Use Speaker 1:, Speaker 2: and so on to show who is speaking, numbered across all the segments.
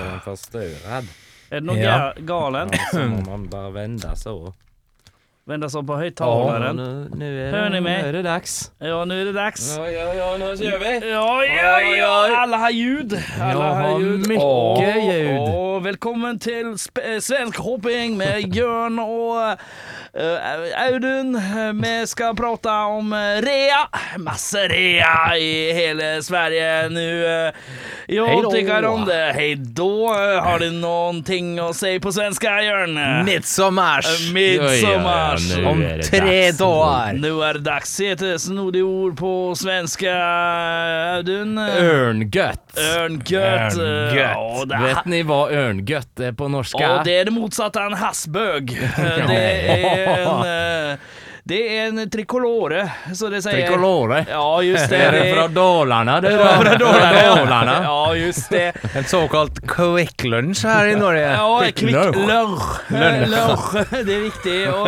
Speaker 1: är den förstörad.
Speaker 2: Er det noe
Speaker 3: Ja.
Speaker 2: ga- galen?
Speaker 1: Ja, så må man vende vända så.
Speaker 2: Vende så på høyttaleren.
Speaker 1: nu, nu, är,
Speaker 2: Hör ni mig?
Speaker 1: nu är det dags.
Speaker 2: Ja, nå er det dags.
Speaker 1: Ja, ja, ja, nå kör vi!
Speaker 2: Ja, ja, ja, alle har ljud. Alle har ljud.
Speaker 1: mycket ljud.
Speaker 2: åh, velkommen til sp eh, Svensk hopping med Jørn og eh, Audun. Vi skal prate om eh, rea. Masse rea i hele Sverige nå. Jo,
Speaker 3: då.
Speaker 2: tycker. Hei då. Eh, Har du noen ting å si på svenska, Jørn?
Speaker 3: Midsommars!
Speaker 2: Eh, Midsommars.
Speaker 1: Ja, ja,
Speaker 3: Om tre
Speaker 1: dager.
Speaker 3: dagar.
Speaker 2: Nå er det dags. Et snodig ord på svenska, Audun.
Speaker 1: Örngött.
Speaker 2: Og det,
Speaker 1: Vet ni hva örngött er på norsk?
Speaker 2: og det er det motsatte av en hassbøg. Det er en eh, Det er en tricolore, så det sier
Speaker 1: Tricolore.
Speaker 2: Ja, just det.
Speaker 1: Er det fra Dalarna? Det
Speaker 2: Ja, fra Dalarna. ja.
Speaker 1: Dalarna.
Speaker 2: Ja, just det.
Speaker 3: En såkalt quick lunch her i Norge.
Speaker 2: Ja,
Speaker 1: Quick
Speaker 2: lørr. Lørr. Det er viktig å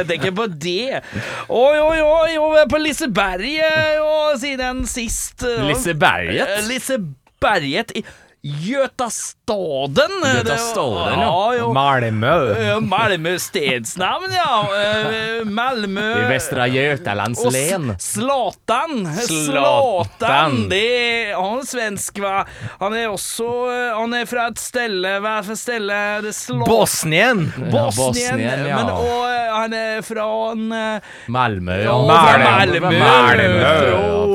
Speaker 2: jeg tenker på det. Oi, oi, oi, og på Liseberget og siden sist. eh,
Speaker 1: Liseberget?
Speaker 2: Eh, Liseberget i Götastaden.
Speaker 1: Götastaden, ja.
Speaker 2: ja. ja.
Speaker 3: Malmö.
Speaker 2: Eh, Malmö stedsnavn, ja. Eh, Malmö
Speaker 1: I Västra Götalands
Speaker 2: och
Speaker 1: län.
Speaker 2: Zlatan.
Speaker 3: Zlatan.
Speaker 2: Zlatan. Det er han svensk, va? Han er også eh, Han er fra et stelle Hva er for stelle? Det er Zla-
Speaker 3: Bosnien.
Speaker 2: Bosnien.
Speaker 1: Bosnien, ja.
Speaker 2: Men og eh, han er fra en eh,
Speaker 1: Malmö,
Speaker 2: ja,
Speaker 1: ja.
Speaker 3: Malmö.
Speaker 2: Malmö.
Speaker 3: Malmö.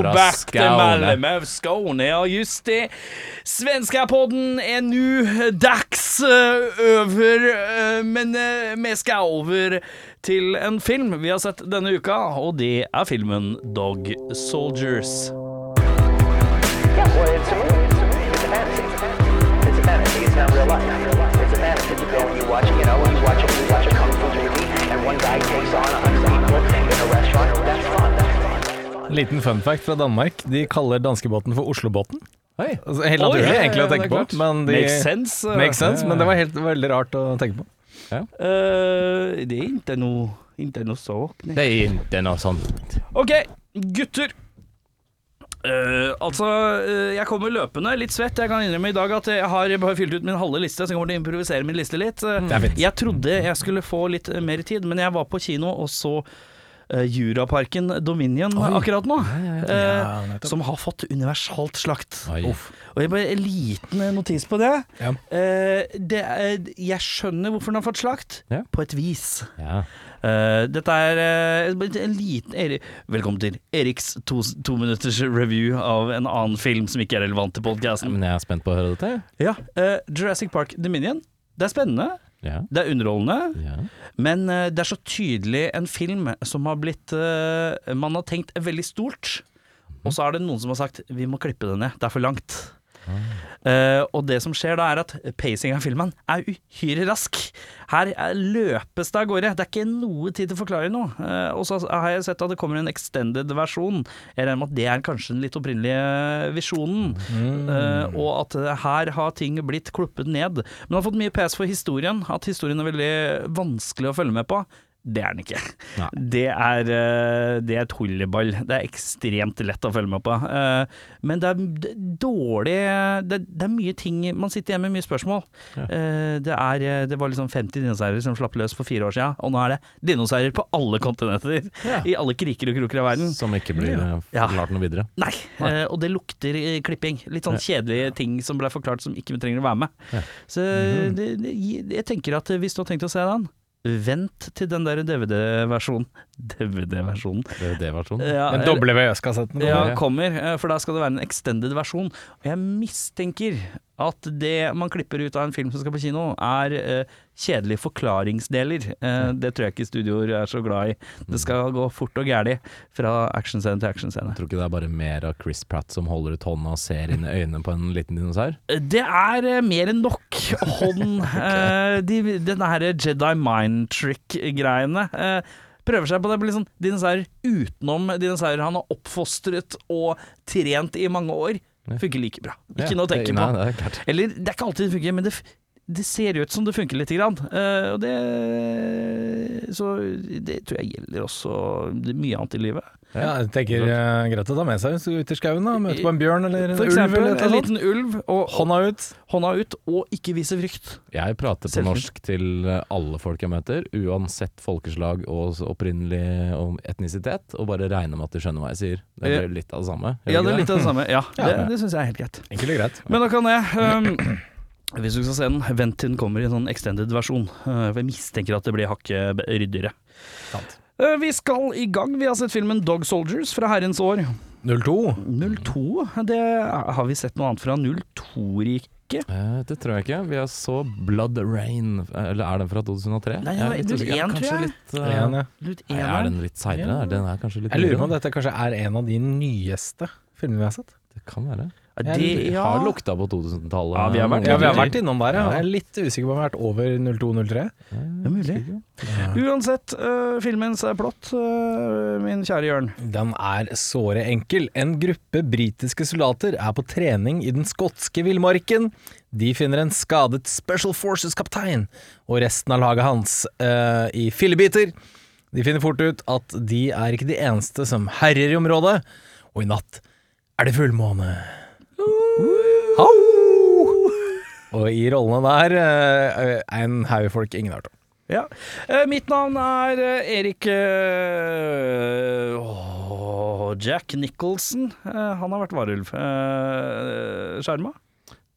Speaker 2: Malmö.
Speaker 1: Skåne.
Speaker 2: Malmö. Skåne, ja just det. Svenska podden er nå dags eh, over, eh, men eh, vi skal over til en film vi har sett denne uka, og det er filmen Dog Soldiers.
Speaker 3: Liten fun fact fra Danmark. De kaller danskebåten for Oslobåten.
Speaker 1: Hei.
Speaker 3: Altså, helt naturlig
Speaker 1: ja, ja,
Speaker 3: egentlig å tenke på, men de
Speaker 2: Makes sense. eh.
Speaker 3: Makes sense, men det var helt veldig rart å tenke på.
Speaker 2: Eh, det er ikke noe, ikke noe nei.
Speaker 1: Det er ikke noe sånt.
Speaker 2: Ok, gutter. Uh, altså, uh, jeg kommer løpende, litt svett. Jeg kan innrømme i dag at jeg har bare fylt ut min halve liste, så jeg kommer til å improvisere min liste litt.
Speaker 3: Fint.
Speaker 2: jeg trodde jeg skulle få litt mer tid, men jeg var på kino og så Juraparken Dominion akkurat nå. Ja,
Speaker 3: Ja, ja.
Speaker 2: som har fått universalt slakt. Og jeg bare En liten eh, notis på det. Eh, det er, jeg skjønner hvorfor den har fått slakt, på et vis.
Speaker 1: Ja.
Speaker 2: Eh, dette er eh, en liten Eri Velkommen til Eriks to, to minutters review av en annen film som ikke er relevant til podkasten.
Speaker 1: Men jeg er spent på å høre dette.
Speaker 2: Ja, eh, Jurassic Park Dominion. Det er spennende,
Speaker 1: Ja.
Speaker 2: det er underholdende,
Speaker 1: ja.
Speaker 2: men eh, det er så tydelig en film som har blitt eh, Man har tenkt veldig stort, og så er det noen som har sagt vi må klippe det ned, det er for langt. Eh, og det som skjer da, er at pacing av filmen er uhyre rask. Her er løpes det av gårde. Det er ikke noe tid til å forklare noe. Uh, og så har jeg sett at det kommer en extended versjon. Jeg regner med at det er kanskje den litt opprinnelige visjonen. Eh, og at her har ting blitt kluppet ned. Men det har fått mye PS for historien. At historien er veldig vanskelig å følge med på. Det er den ikke. Det er, eh, det er tulleball. Det er ekstremt lett å følge med på. Eh, Men det er dårlig det, er mye ting Man sitter igjen med mye spørsmål. Ja. Det, er, eh, det var liksom 50 dinosaurer som slapp løs for fire år siden, og nå er det dinosaurer på alle kontinenter.
Speaker 1: Ja.
Speaker 2: I alle kriker og kroker av verden.
Speaker 1: Som ikke blir eh, forklart noe videre.
Speaker 2: Nei, Nei. og det lukter eh, klipping. Litt sånn kjedelige ting som ble forklart som ikke vi trenger å være med.
Speaker 1: Ja.
Speaker 2: Så det, det, jeg tenker at eh, hvis du har tenkt å se den, vent til den der DVD-versjonen DVD-versjonen
Speaker 1: DVD-versjonen.
Speaker 2: ja,
Speaker 3: den doble VØS-kassetten
Speaker 2: kommer.
Speaker 1: Ja.
Speaker 2: kommer, eh, for da skal det være en extended versjon. Og jeg mistenker at det man klipper ut av en film som skal på kino, er eh, kjedelige forklaringsdeler. Eh, det tror jeg ikke studioer er så glad i. Det skal gå fort og gæli fra actionscene til actionscene.
Speaker 1: Tror ikke det er bare mer av Chris Pratt som holder ut hånda og ser inn i øynene på en liten dinosaur.
Speaker 2: Det er eh, mer enn nok hånd. eh, de, denne her Jedi mind trick-greiene. eh, prøver seg på det Blir sånn dinosaurer utenom dinosaurer han har oppfostret og trent i mange år. Funker like bra. Ikke noe å tenke
Speaker 1: Nei, det er.
Speaker 2: Eller, det er ikke alltid det funker, men det, det ser ut som det funker lite grann. Eh, og det Så det tror jeg gjelder også det er mye annet i livet.
Speaker 3: Ja, jeg tenker uh, greit å ta med seg Ute i skauen, da. Møte på en bjørn eller en
Speaker 2: For
Speaker 3: ulv
Speaker 2: eksempel
Speaker 3: eller
Speaker 2: en liten ulv, og
Speaker 3: Hånda ut.
Speaker 2: hånda ut, og ikke vise frykt.
Speaker 1: Jeg prater på norsk til eh, alle folk jeg møter, uansett folkeslag og opprinnelig og etnisitet, og bare regner med at de skjønner hva jeg sier. Det er litt av det samme.
Speaker 2: Ja, det er litt av det samme. Ja, det, det syns jeg er helt greit.
Speaker 3: Enkelt og greit.
Speaker 2: Men da kan jeg um, Hvis du skal se den, vent til den kommer i en sånn extended versjon. Uh, for jeg mistenker at det blir hakket ryddigere.
Speaker 3: Sant.
Speaker 2: Uh, vi skal i gang. Vi har sett filmen Dog Soldiers fra herrens år.
Speaker 3: 02.
Speaker 2: 02? Det har vi sett noe annet fra 02-riket?
Speaker 1: Eh, Det tror jeg ikke. Vi har så Blood Rain, eller er den fra 2003?
Speaker 2: Nei,
Speaker 1: usikker.
Speaker 2: 01,
Speaker 1: Kanskje
Speaker 2: tror jeg.
Speaker 1: Litt, eh,
Speaker 3: En, ja.
Speaker 1: Nei, er den litt seinere? Den er kanskje litt
Speaker 3: Jeg lurer på om dette kanskje er en av de nyeste filmene vi har sett.
Speaker 1: Det kan være.
Speaker 2: Ja, det, ja.
Speaker 1: Har lukta på 2000-tallet.
Speaker 2: Ja, vi har vært-
Speaker 3: Ja, vi har vært innom der, ja.
Speaker 1: Ja.
Speaker 3: Jeg er litt usikker på om vi har vært over 02-03.
Speaker 2: Det er mulig. Uansett, uh, filmens plott, uh, min kjære Jørn.
Speaker 3: Den er såre enkel. En gruppe britiske soldater er på trening i den skotske villmarken. De finner en skadet Special Forces-kaptein og resten av laget hans uh, i fillebiter. De finner fort ut at de er ikke de eneste som herjer i området, og i natt er det fullmåne. Au! Og i rollene der eh, er en haug folk ingen har hørt om.
Speaker 2: Ja. Eh, mitt navn er eh, Erik eh, Jack Nicholson. Han har vært varulv. Uh, Skjerma?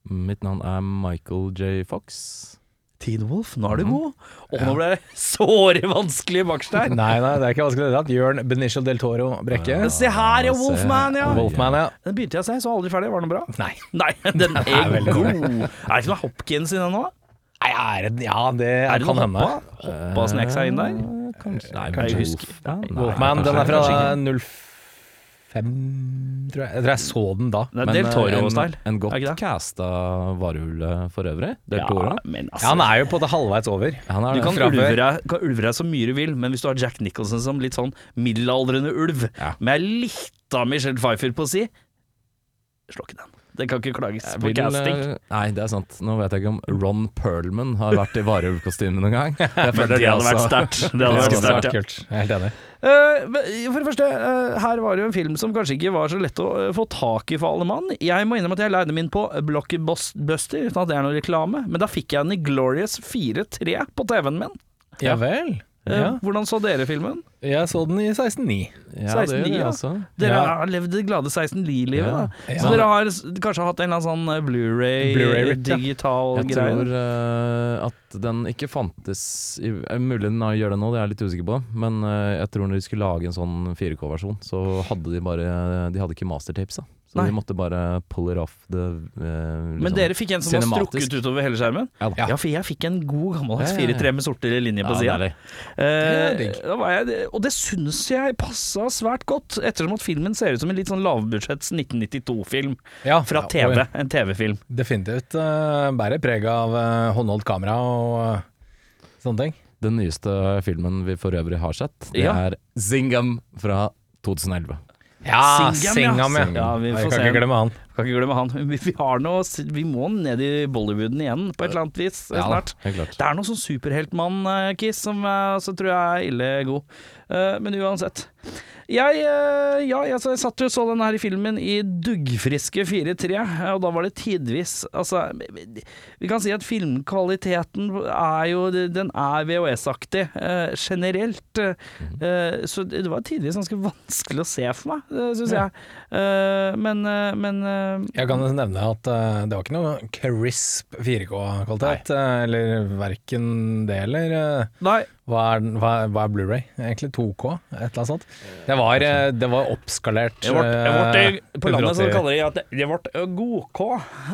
Speaker 1: Mitt navn er Michael J. Fox.
Speaker 2: Teen Wolf, nå er du mhm. god. Og nå ble det såre vanskelig bakstein.
Speaker 3: nei, nei, det er ikke vanskelig i det. Jørn Benicio del Toro Brekke.
Speaker 2: Ja, se her, ja! Wolfman, ja.
Speaker 3: Wolfman, ja.
Speaker 2: Den begynte jeg å se, så aldri ferdig. Var den bra?
Speaker 3: Nei.
Speaker 2: nei den
Speaker 3: er,
Speaker 2: er god. Er det ikke noe Hopkins i den nå?
Speaker 3: Nei, er det, ja, det,
Speaker 2: er det
Speaker 3: kan hende.
Speaker 2: Hoppa, hoppa snek seg inn der?
Speaker 1: Eh, kanskje. Nei,
Speaker 2: kanskje. Jeg husker.
Speaker 1: Ja, nei,
Speaker 3: Wolfman,
Speaker 1: kanskje,
Speaker 3: den er fra 05 fem, tror jeg. Jeg tror jeg så den da.
Speaker 2: Det er Del Toro-style.
Speaker 1: Eh, en,
Speaker 2: en
Speaker 1: godt casta varulv eh, for øvrig. Del ja,
Speaker 2: Toro. Altså,
Speaker 3: ja, han er jo på det halvveis over.
Speaker 2: du kan ulvre kan ulve, deg så mye du vil, men hvis du har Jack Nicholson som litt sånn middelaldrende ulv,
Speaker 1: ja.
Speaker 2: med litt av Michelle Pfeiffer på å si, slå ikke den. Det kan ikke klages
Speaker 1: Jeg
Speaker 2: på
Speaker 1: vil,
Speaker 2: casting.
Speaker 1: eh, Nei, det er sant. Nå vet jeg ikke om Ron Perlman har vært i varulvkostyme noen gang. Jeg
Speaker 2: Men
Speaker 1: føler
Speaker 2: det hadde vært sterkt. Det hadde vært sterkt, ja.
Speaker 3: kult. Jeg er helt enig.
Speaker 2: Uh, for det første, uh, her var det jo en film som kanskje ikke var så lett å få tak i for alle mann. Jeg må innrømme at jeg leide min på Blockbuster, uten at det er noe reklame, men da fikk jeg den i Glorious 4.3 på TV-en min.
Speaker 3: Ja vel. Ja.
Speaker 2: Hvordan så dere filmen?
Speaker 3: Jeg så den i 16.9.
Speaker 1: Ja, det
Speaker 2: 16,9, ja. Dere
Speaker 3: Ja.
Speaker 2: har levd det glade 16-li-livet,
Speaker 1: Ja.
Speaker 2: da.
Speaker 3: Ja.
Speaker 2: Så dere har kanskje hatt en eller annen sånn eh, Blu-ray,
Speaker 3: ja.
Speaker 2: digital
Speaker 1: Jeg
Speaker 2: greie?
Speaker 1: tror uh, at den ikke fantes i, eh, Mulig den gjør det nå, det er jeg litt usikker på. Men uh, jeg tror når de skulle lage en sånn 4K-versjon, så hadde de bare De hadde ikke mastertapes, da. Så
Speaker 2: Nei.
Speaker 1: de måtte bare pull it off the
Speaker 2: Men
Speaker 1: liksom.
Speaker 2: dere fikk en som var strukket utover hele skjermen?
Speaker 1: Ja.
Speaker 2: Ja, for jeg fikk en god gammeldags
Speaker 1: Ja, ja, ja.
Speaker 2: 4-3 med sorte linjer på
Speaker 1: Ja,
Speaker 2: sida. Eh, og det syns jeg passa svært godt, ettersom at filmen ser ut som en litt sånn lavbudsjetts 1992-film
Speaker 3: Ja,
Speaker 2: fra TV.
Speaker 3: Ja,
Speaker 2: En TV-film.
Speaker 3: Definitivt uh, bærer preg av uh, håndholdt kamera og uh, sånne ting.
Speaker 1: Den nyeste filmen vi for øvrig har sett, det
Speaker 2: Ja.
Speaker 1: er Zingam fra 2011.
Speaker 3: Ja,
Speaker 2: Singham, ja.
Speaker 3: Singham, ja.
Speaker 2: Ja, vi
Speaker 3: Jeg
Speaker 2: får
Speaker 3: kan
Speaker 2: se.
Speaker 3: ikke glemme han.
Speaker 2: Kan ikke glemme han. Vi, vi, har noe, vi må ned i Bollywooden igjen, på et eller annet vis,
Speaker 1: Ja,
Speaker 2: snart. Det er noe sånn superheltmann-kiss som så tror jeg er ille god. Eh, men uansett. Jeg, eh, ja, jeg, så jeg satt jo og så den her filmen i duggfriske 4-3, og da var det tidvis Altså, vi kan si at filmkvaliteten er jo Den er VHS-aktig eh, generelt. Eh, så det var tidvis ganske vanskelig å se for meg, syns jeg. Eh, men eh, men eh,
Speaker 3: Jeg kan nevne at eh, det var ikke noe crisp 4K-kvalitet, eh, eller verken det eller eh,
Speaker 2: Nei.
Speaker 3: Hva er, hva, hva er Blu-ray? Egentlig 2K, et eller annet sånt. Det var, eh, det var oppskalert
Speaker 2: Det ble, det ble,
Speaker 3: eh,
Speaker 2: på landet så
Speaker 3: 180.
Speaker 2: kaller de at det, det ble god-K,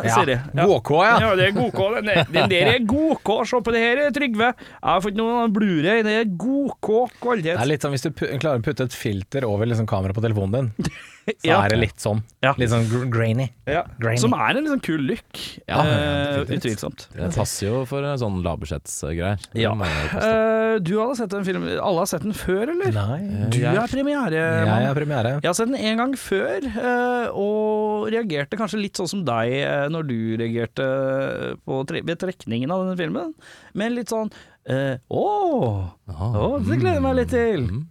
Speaker 2: sier de. Ja.
Speaker 3: 2K, ja.
Speaker 2: Ja, det er god-K. Den, den der er god-K. Se på det her, Trygve. Jeg har fått noen Blu-ray. Det er god-K
Speaker 3: Det er litt sånn hvis du klarer å putte et filter over liksom kameraet på telefonen din, så
Speaker 2: Ja.
Speaker 3: er det litt sånn.
Speaker 2: Ja.
Speaker 3: Litt sånn gr grainy.
Speaker 2: Ja.
Speaker 3: Grainy.
Speaker 2: Som er en litt sånn kul look.
Speaker 1: Ja,
Speaker 2: eh, utvilsomt.
Speaker 1: Det passer jo for en sånn lavbudsjettsgreier.
Speaker 2: Ja.
Speaker 1: Uh.
Speaker 2: Eh, du hadde sett den film Alle har sett den før, eller?
Speaker 3: Nei.
Speaker 2: Du
Speaker 1: jeg-
Speaker 2: er premiere.
Speaker 3: Jeg er premiere.
Speaker 2: Jeg har sett den en gang før, uh, og reagerte kanskje litt sånn som deg uh, når du reagerte på tre ved trekningen av denne filmen. Men litt sånn eh, Å!
Speaker 1: oh,
Speaker 2: oh, det gleder jeg meg litt til.
Speaker 1: mm.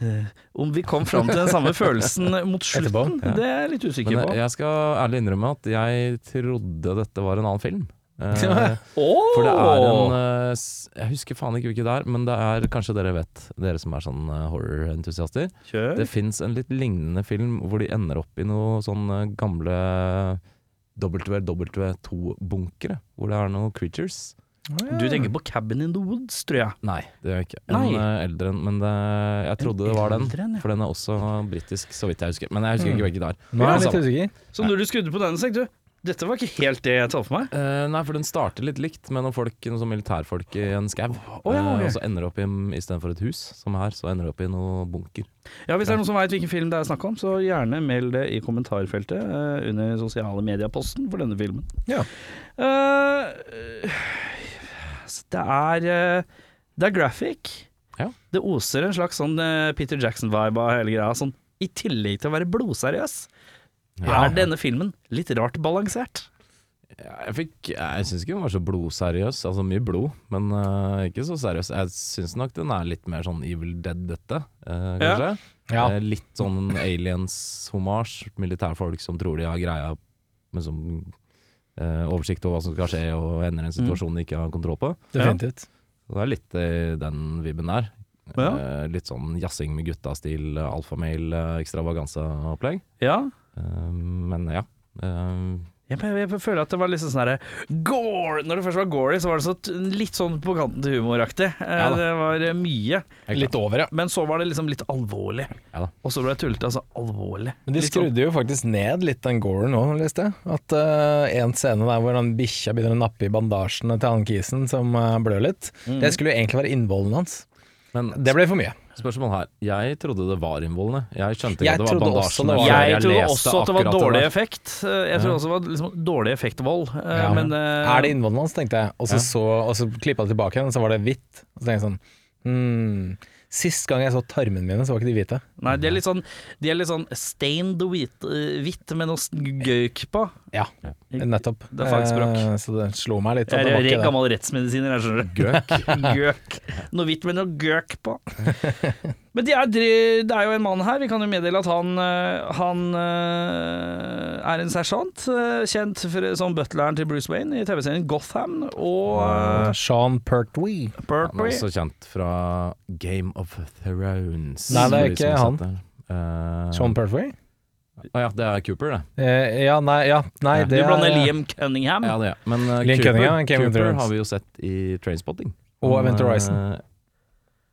Speaker 2: Eh, Om vi kom fram til den samme følelsen mot slutten,
Speaker 1: ja.
Speaker 2: det er jeg litt usikker
Speaker 1: Men
Speaker 2: på.
Speaker 1: jeg, skal ærlig innrømme at jeg trodde dette var en annen film. Eh,
Speaker 2: oh!
Speaker 1: For det er en eh, Jeg husker faen ikke hvilket det er, men det er kanskje dere vet, dere som er sånn eh, horror-entusiaster. Det fins en litt lignende film hvor de ender opp i noe sånn gamle WW2-bunkere, hvor det er noen creatures.
Speaker 2: Du tenker på Cabin in the Woods, tror jeg.
Speaker 1: Nei, det gjør jeg ikke. En
Speaker 2: Nei.
Speaker 1: eh, eldre en, men det, jeg trodde det var den.
Speaker 2: ja.
Speaker 1: For den er også britisk, så vidt jeg husker. Men jeg husker
Speaker 2: Mm.
Speaker 1: ikke hvilken det er.
Speaker 2: Når du skrudde på den, så tenkte du dette var ikke helt det jeg talte for meg.
Speaker 1: Eh, nei, for den starter litt likt med noen folk, noen sånn militærfolk i en skau.
Speaker 2: Oh, ja, okay.
Speaker 1: Eh, og så ender det opp i, istedenfor et hus, som her, så ender det opp i noe bunker.
Speaker 2: Ja, Hvis det er noen som veit hvilken film det er snakk om, så gjerne meld det i kommentarfeltet eh, under sosiale medieposten for denne filmen.
Speaker 3: Ja.
Speaker 2: Eh, det er eh, Det er graphic.
Speaker 1: Ja.
Speaker 2: Det oser en slags sånn eh, Peter Jackson-vibe av hele greia. Sånn, I tillegg til å være blodseriøs,
Speaker 1: Ja.
Speaker 2: er denne filmen litt rart balansert.
Speaker 1: Ja, Jeg, fikk, jeg syns ikke den var så blodseriøs. Altså mye blod, men uh, ikke så seriøs. Jeg syns nok den er litt mer sånn Evil Dead, dette,
Speaker 2: uh,
Speaker 1: kanskje.
Speaker 3: Ja.
Speaker 1: Eh, litt sånn aliens-homasj. Militærfolk som tror de har greia med sånn oversikt over hva som skal skje, og ender i en situasjon de ikke har kontroll på.
Speaker 3: Definitivt.
Speaker 1: Så det er litt i den vibben der.
Speaker 2: Ja.
Speaker 1: Litt sånn jazzing med gutta-stil, alfamale, alfamail-ekstravaganza-opplegg.
Speaker 2: Ja.
Speaker 1: Eh, men ja. Eh,
Speaker 2: Jeg, jeg, jeg føler at det var litt sånn herre Gore! Når det først var gory, så var det så litt sånn på kanten til humoraktig. Eh,
Speaker 1: Ja
Speaker 2: det var mye.
Speaker 3: Litt over, ja.
Speaker 2: Men så var det liksom litt alvorlig.
Speaker 1: Ja da.
Speaker 2: Og så ble det tullete. Altså alvorlig.
Speaker 3: Men de
Speaker 2: Litt sånn-
Speaker 3: skrudde jo faktisk ned litt den goren nå, leste jeg. At uh, en scene der hvor han bikkja begynner å nappe i bandasjene til han kisen som uh, blør litt, det skulle jo egentlig være innvollene hans.
Speaker 1: men
Speaker 3: Det ble for mye.
Speaker 1: Spørsmål her. Jeg trodde det var innvollene. Jeg skjønte
Speaker 3: Jeg
Speaker 1: ikke at det var bandasjene.
Speaker 3: det var
Speaker 1: Jeg,
Speaker 2: Jeg trodde også at det var dårlig effekt. Eh, Jeg trodde også det var liksom dårlig effektvold. eh,
Speaker 3: Ja.
Speaker 2: Men eh,
Speaker 3: Er det innvollene hans, tenkte jeg. Og så,
Speaker 1: Ja.
Speaker 3: så, og så klippa det tilbake igjen, og så var det hvitt. Og så tenkte jeg sånn hmm. Sist gang jeg så tarmene mine, så var ikke de hvite.
Speaker 2: Nei, de er litt sånn De er litt sånn stained hvitt, med noe gøyk på.
Speaker 3: Ja, nettopp.
Speaker 2: Det er fagspråk.
Speaker 3: Eh, så det slo meg litt. At
Speaker 2: Jeg
Speaker 3: det
Speaker 2: er
Speaker 3: var ikke
Speaker 2: gammel rettsmedisiner, jeg skjønner.
Speaker 1: Gøk.
Speaker 2: Gøk. Noe hvitt med noe gøk på. Men de er, dri- det er jo en mann her, vi kan jo meddele at han, eh, han eh, er en sersjant, eh, kjent for, som butleren til Bruce Wayne i TV-serien Gotham og uh,
Speaker 3: Sean Pertwee.
Speaker 1: Han er også kjent fra Game of Thrones.
Speaker 3: Nei, det er ikke han.
Speaker 1: Uh.
Speaker 3: Sean Pertwee?
Speaker 1: Å ja, det er Cooper, det.
Speaker 3: Eh, ja, nei, ja, nei
Speaker 1: Ja,
Speaker 2: Du
Speaker 3: det
Speaker 2: blander
Speaker 3: er
Speaker 2: Liam Cunningham.
Speaker 1: Ja, det er. Men uh,
Speaker 3: Liam
Speaker 1: Cooper,
Speaker 3: Cunningham,
Speaker 1: Cooper,
Speaker 3: Cooper
Speaker 1: har vi jo sett i Trainspotting.
Speaker 3: Og Event Horizon.
Speaker 1: Uh,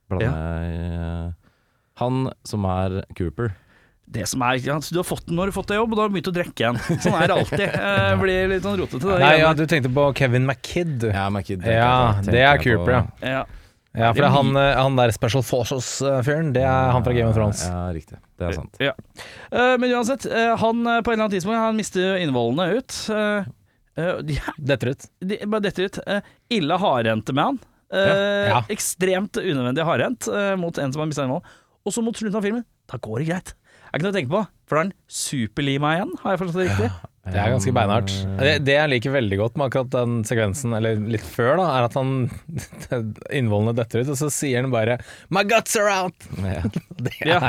Speaker 1: Blander jeg eh, Han som er Cooper.
Speaker 2: Det som er, ja, Du har fått den når du har fått deg jobb, og da har du begynt å drikke igjen. Sånn er det alltid. Eh, blir litt sånn rotete.
Speaker 3: Nei, ja, du tenkte på Kevin McKidd.
Speaker 1: Ja, McKidd,
Speaker 3: Ja, det er
Speaker 1: på-
Speaker 3: Cooper, ja.
Speaker 2: ja.
Speaker 3: Ja, for
Speaker 2: Det er
Speaker 3: han, eh, han der Special Forces-fyren, det er han fra Game of Thrones.
Speaker 1: Ja, riktig. Det er sant.
Speaker 2: Ja. Eh, men uansett, eh, han på et eller annet tidspunkt Han mister innvollene ut. Eh, eh,
Speaker 3: Detter ut.
Speaker 2: de bare detter ut. Ille hardhendte med han. Eh,
Speaker 3: Ja.
Speaker 2: Ekstremt unødvendig hardhendt mot en som har mista innvollene. Og så mot slutten av filmen, da går det greit. Er ikke noe å tenke på, for da er han superlima igjen, har jeg forstått det riktig?
Speaker 3: Det er ganske beinhardt. Det, det jeg liker veldig godt med akkurat den sekvensen, eller litt før, da, er at han innvollene detter ut, og så sier han bare 'My guts are out'!
Speaker 1: Ja.
Speaker 3: Det
Speaker 2: Ja.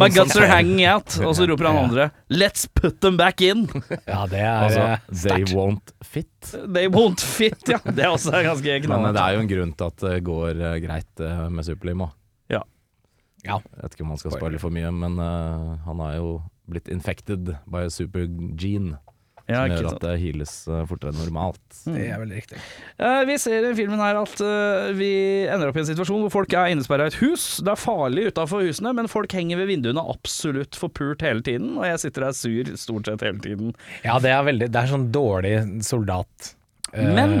Speaker 2: My guts are hanging out. Og så roper han andre 'Let's put them back in'.
Speaker 3: ja, det er
Speaker 1: Altså,
Speaker 3: eh,
Speaker 1: they won't fit.
Speaker 2: They won't fit, ja. Det er også ganske
Speaker 1: Men eh, det er jo en grunn til at det går eh, greit med Superlim òg.
Speaker 2: Ja.
Speaker 1: Jeg vet ikke om han skal spoile for mye, men uh, han er jo blitt infected by a super gene.
Speaker 2: Ja,
Speaker 1: som gjør at det heales eh, fortere enn normalt.
Speaker 3: Det er veldig riktig.
Speaker 2: Uh, vi ser i filmen her at uh, vi ender opp i en situasjon hvor folk er innesperra i et hus. Det er farlig utafor husene, men folk henger ved vinduene absolutt forpult hele tiden. Og jeg sitter der sur stort sett hele tiden.
Speaker 3: Ja, det er veldig Det er sånn dårlig soldat. Eh,
Speaker 2: Men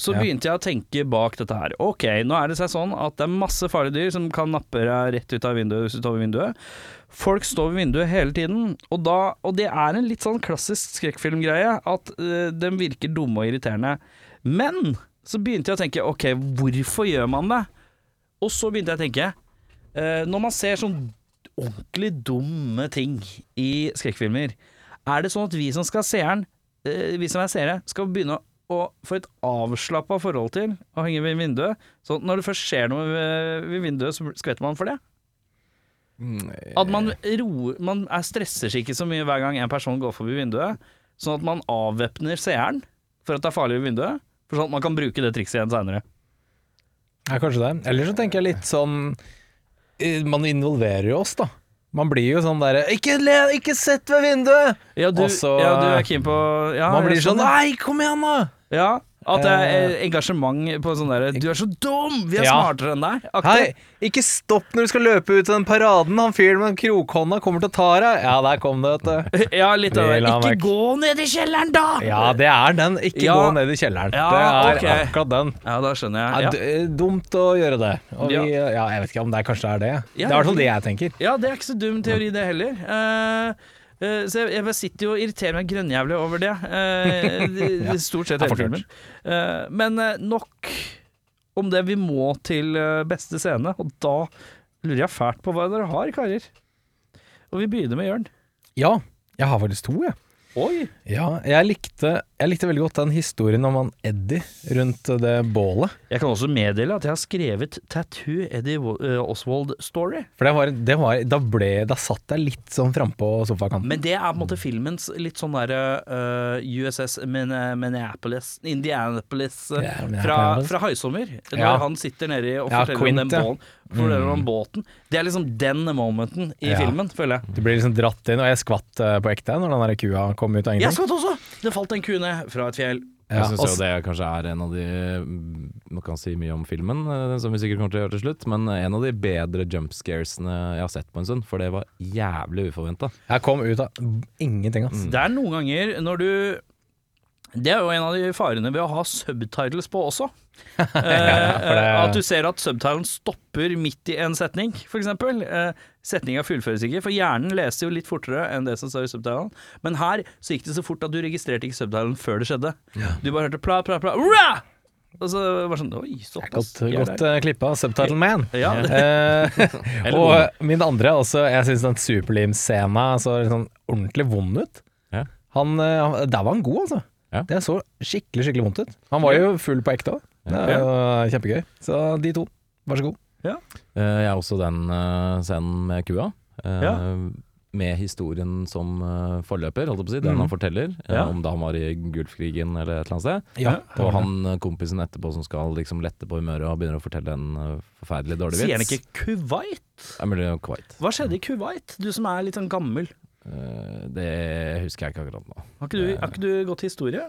Speaker 2: Så begynte jeg å tenke bak dette her. Ok, nå er det seg sånn at det er masse farlige dyr som kan nappe deg rett ut av vinduet hvis du står ved vinduet. Folk står ved vinduet hele tiden, og, da, og det er en litt sånn klassisk skrekkfilmgreie at uh, de virker dumme og irriterende. Men så begynte jeg å tenke ok, hvorfor gjør man det? Og så begynte jeg å tenke uh, Når man ser sånn ordentlig dumme ting i skrekkfilmer, er det sånn at vi som skal seeren, uh, vi som er seere, skal begynne å få et avslappa forhold til å henge ved vinduet? Så når det først skjer noe ved, ved vinduet, så skvetter man for det? At man roer Man er stresser seg ikke så mye hver gang en person går forbi vinduet, sånn at man avvæpner seeren for at det er farlig ved vinduet, for sånn at man kan bruke det trikset igjen seinere.
Speaker 3: Ja, kanskje det. Eller så tenker jeg litt sånn eh, Man involverer jo oss, da. Man blir jo sånn derre ikke, 'Ikke sett ved vinduet!'
Speaker 2: Ja, du,
Speaker 3: Også,
Speaker 2: ja, du er keen på ja,
Speaker 3: Man blir sånn 'Nei, kom igjen, da!'
Speaker 2: Ja, at det er engasjement på sånn derre 'Du er så dum! Vi er
Speaker 3: Ja.
Speaker 2: smartere enn deg!' aktig.
Speaker 3: Hei, ikke stopp når du skal løpe ut av den paraden. Han fyren med den krokhånda kommer til å ta deg. Ja, der kom det, vet du.
Speaker 2: Ja, litt av det.
Speaker 3: Vil han
Speaker 2: Ikke
Speaker 3: vekk.
Speaker 2: gå ned i kjelleren, da!
Speaker 3: Ja, det er den. Ikke
Speaker 2: Ja.
Speaker 3: gå ned i kjelleren.
Speaker 2: Ja,
Speaker 3: det er
Speaker 2: ok.
Speaker 3: akkurat den.
Speaker 2: Ja, da skjønner
Speaker 3: Ja,
Speaker 2: jeg. Ja.
Speaker 3: d- dumt å gjøre det. Og
Speaker 2: Ja.
Speaker 3: vi, ja, jeg vet ikke om det kanskje er det.
Speaker 2: Ja,
Speaker 3: det er i hvert fall det jeg tenker.
Speaker 2: Ja, det er ikke så dum teori det heller. Eh, eh, så jeg, jeg sitter jo og irriterer meg grønnjævlig over det. eh, det stort sett hele filmen. Eh, men eh, nok om det. Vi må til eh, beste scene, og da lurer jeg fælt på hva dere har, karer. Og vi begynner med Jørn.
Speaker 3: Ja, jeg har faktisk to, jeg.
Speaker 2: Oi!
Speaker 3: Ja, jeg likte, jeg likte veldig godt den historien om han Eddie rundt det bålet.
Speaker 2: Jeg kan også meddele at jeg har skrevet 'Tattoo Eddie eh, Oswald-story'.
Speaker 3: For det var, det var da, ble, da satt jeg litt sånn frampå sofakanten.
Speaker 2: Men det er på en måte filmens litt sånn derre uh, USS Minneapolis Indianapolis
Speaker 3: uh,
Speaker 2: fra, fra Høysommer. Når
Speaker 3: Ja.
Speaker 2: han sitter nedi og
Speaker 3: Ja,
Speaker 2: forteller,
Speaker 3: Quint,
Speaker 2: om den bålen. forteller om båten. Det er liksom den momenten i
Speaker 3: Ja.
Speaker 2: filmen, føler jeg.
Speaker 3: Du blir liksom dratt inn, og jeg skvatt eh, på ekte når den der kua kom ut av
Speaker 2: Jeg
Speaker 3: ingenting.
Speaker 2: skvatt også! Det falt en ku ned fra et fjell.
Speaker 3: Ja,
Speaker 1: Jeg syns jo det kanskje er en av de mm, Man kan si mye om filmen, eh, som vi sikkert kommer til å gjøre til slutt, men en av de bedre jumpscaresene jeg har sett på en stund, for det var jævlig uforventa.
Speaker 3: Jeg kom ut av ingenting, ass.
Speaker 2: Det er noen ganger når du Det er jo en av de farene ved å ha subtitles på også. Eh,
Speaker 3: det-
Speaker 2: At du ser at subtitlen stopper midt i en setning, f.eks. Eh, Setninga fullføres ikke, for hjernen leser jo litt fortere enn det som står i subtitlen. Men her så gikk det så fort at du registrerte ikke subtitlen før det skjedde. Du bare hørte pla, pla, pla, Ra! Og så var det sånn Oi, såpass.
Speaker 3: Godt,
Speaker 2: Ja,
Speaker 3: godt uh, klippa. Subtitle Man.
Speaker 2: Ja,
Speaker 3: uh, og min andre også, jeg syns den Superlim-scena så sånn ordentlig vond ut.
Speaker 1: Ja.
Speaker 3: Han, uh, Der var han god, altså.
Speaker 1: Ja.
Speaker 3: Det så skikkelig skikkelig vondt ut. Han var jo full på ekte òg. Det er kjempegøy. Så de to, vær så god.
Speaker 1: Ja. Jeg har også den eh, scenen med kua. eh,
Speaker 2: Ja.
Speaker 1: Med historien som eh, forløper, holdt jeg på å si. Den
Speaker 3: mm.
Speaker 1: han forteller eh,
Speaker 2: Ja.
Speaker 1: om da han var i Gulfkrigen eller et eller annet sted.
Speaker 3: Ja,
Speaker 1: Og han eh, kompisen etterpå som skal liksom lette på humøret og begynner å fortelle en eh, forferdelig dårlig vits.
Speaker 2: Sier han ikke Kuwait?
Speaker 1: Det er Kuwait.
Speaker 2: Hva skjedde i Kuwait? Du som er litt sånn gammel.
Speaker 1: Eh, Det husker jeg ikke akkurat nå.
Speaker 2: Har ikke du, har ikke du gått historie?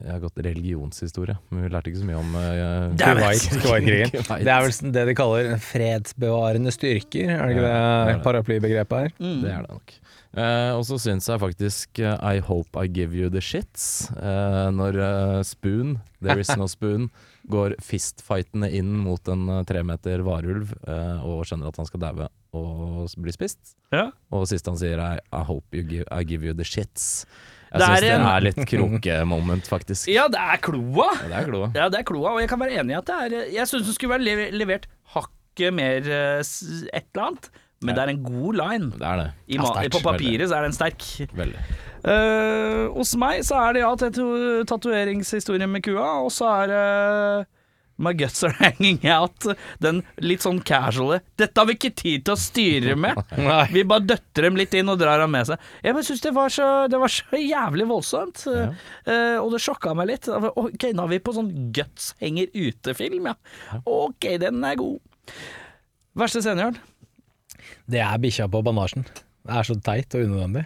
Speaker 1: Jeg har gått religionshistorie, men vi lærte ikke så mye om uh,
Speaker 3: Kuwait, Kuwait-krigen.
Speaker 1: Kuwait.
Speaker 3: Det er vel sånn det de kaller fredsbevarende styrker, er det ikke
Speaker 1: det
Speaker 3: det
Speaker 1: det.
Speaker 3: paraplybegrepet her?
Speaker 2: Mm.
Speaker 1: Det er det nok. Uh, og så syns jeg faktisk uh, I Hope I Give You The Shits. eh, når eh, Spoon, There Is No Spoon, går fistfightende inn mot en tremeter tre meter varulv eh, og skjønner at han skal daue og bli spist.
Speaker 2: Ja.
Speaker 1: Og siste han sier er I hope you give, I give you the shits. Jeg
Speaker 2: Det
Speaker 1: syns det er litt krokemoment, faktisk.
Speaker 2: Ja, det er kloa!
Speaker 1: Ja, det er kloa.
Speaker 2: Ja, det er kloa, og jeg kan være enig i at det er Jeg syns det skulle vært lever- levert hakket mer eh, et eller annet, men det er en god line.
Speaker 1: Det er det.
Speaker 2: I
Speaker 1: Ja, sterk,
Speaker 2: på papiret så er den sterk.
Speaker 1: Veldig.
Speaker 2: Eh, hos meg så er det ja tatu- tatoveringshistorie med kua, og så er det My guts are hanging out. Den litt sånn casuale 'Dette har vi ikke tid til å styre med'. Vi bare døtter dem litt inn og drar dem med seg. Jeg bare syns det, var så- det var så jævlig voldsomt. Eh, og det sjokka meg litt. Ok, nå er vi på sånn guts henger ute-film, ja. Ok, den er god. Verste scene, Jørn?
Speaker 3: Det er bikkja på bandasjen. Det er så teit og unødvendig.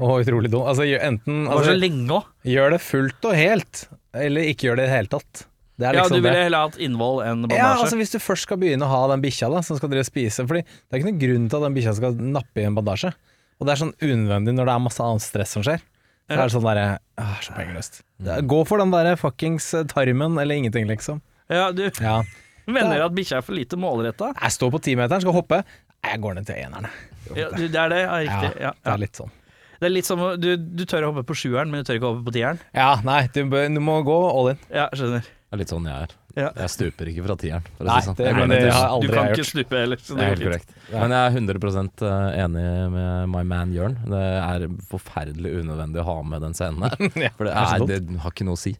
Speaker 3: Og utrolig dum. Altså, enten altså,
Speaker 2: så lenge.
Speaker 3: Gjør det fullt og helt, eller ikke gjør det i det hele tatt. Det er
Speaker 2: Ja,
Speaker 3: liksom
Speaker 2: du ville heller hatt innvoll enn bandasje.
Speaker 3: Ja, altså Hvis du først skal begynne å ha den bikkja da, som skal dere spise Fordi det er ikke noen grunn til at den bikkja skal nappe i en bandasje. Og det er sånn unødvendig når det er masse annet stress som skjer. Så er det sånn derre ah, Så poengløst. Er- Gå for den derre fuckings eh, tarmen eller ingenting, liksom.
Speaker 2: ja, du
Speaker 3: Ja.
Speaker 2: mener at bikkja er for lite målretta?
Speaker 3: Jeg står på timeteren, skal hoppe. Jeg går ned til eneren.
Speaker 2: Ja, det er det, ja, riktig. Ja,
Speaker 3: Det er litt sånn.
Speaker 2: Det er litt som du, du tør å hoppe på sjueren, men du tør ikke å hoppe på tieren.
Speaker 3: Ja, nei, du, du må gå all in.
Speaker 2: Ja, skjønner.
Speaker 1: Det er litt sånn jeg er.
Speaker 2: Ja.
Speaker 1: Jeg stuper ikke fra tieren. For å
Speaker 3: Nei,
Speaker 1: si sånn.
Speaker 3: det-
Speaker 1: Jeg
Speaker 3: men det har
Speaker 2: Du
Speaker 3: aldri
Speaker 2: kan
Speaker 3: jeg
Speaker 2: ikke
Speaker 3: gjort.
Speaker 2: stupe heller. Så
Speaker 1: Det er helt korrekt. Men jeg er 100 enig med my man Jørn. Det er forferdelig unødvendig å ha med den scenen her. For det,
Speaker 3: er
Speaker 1: det har ikke noe å si.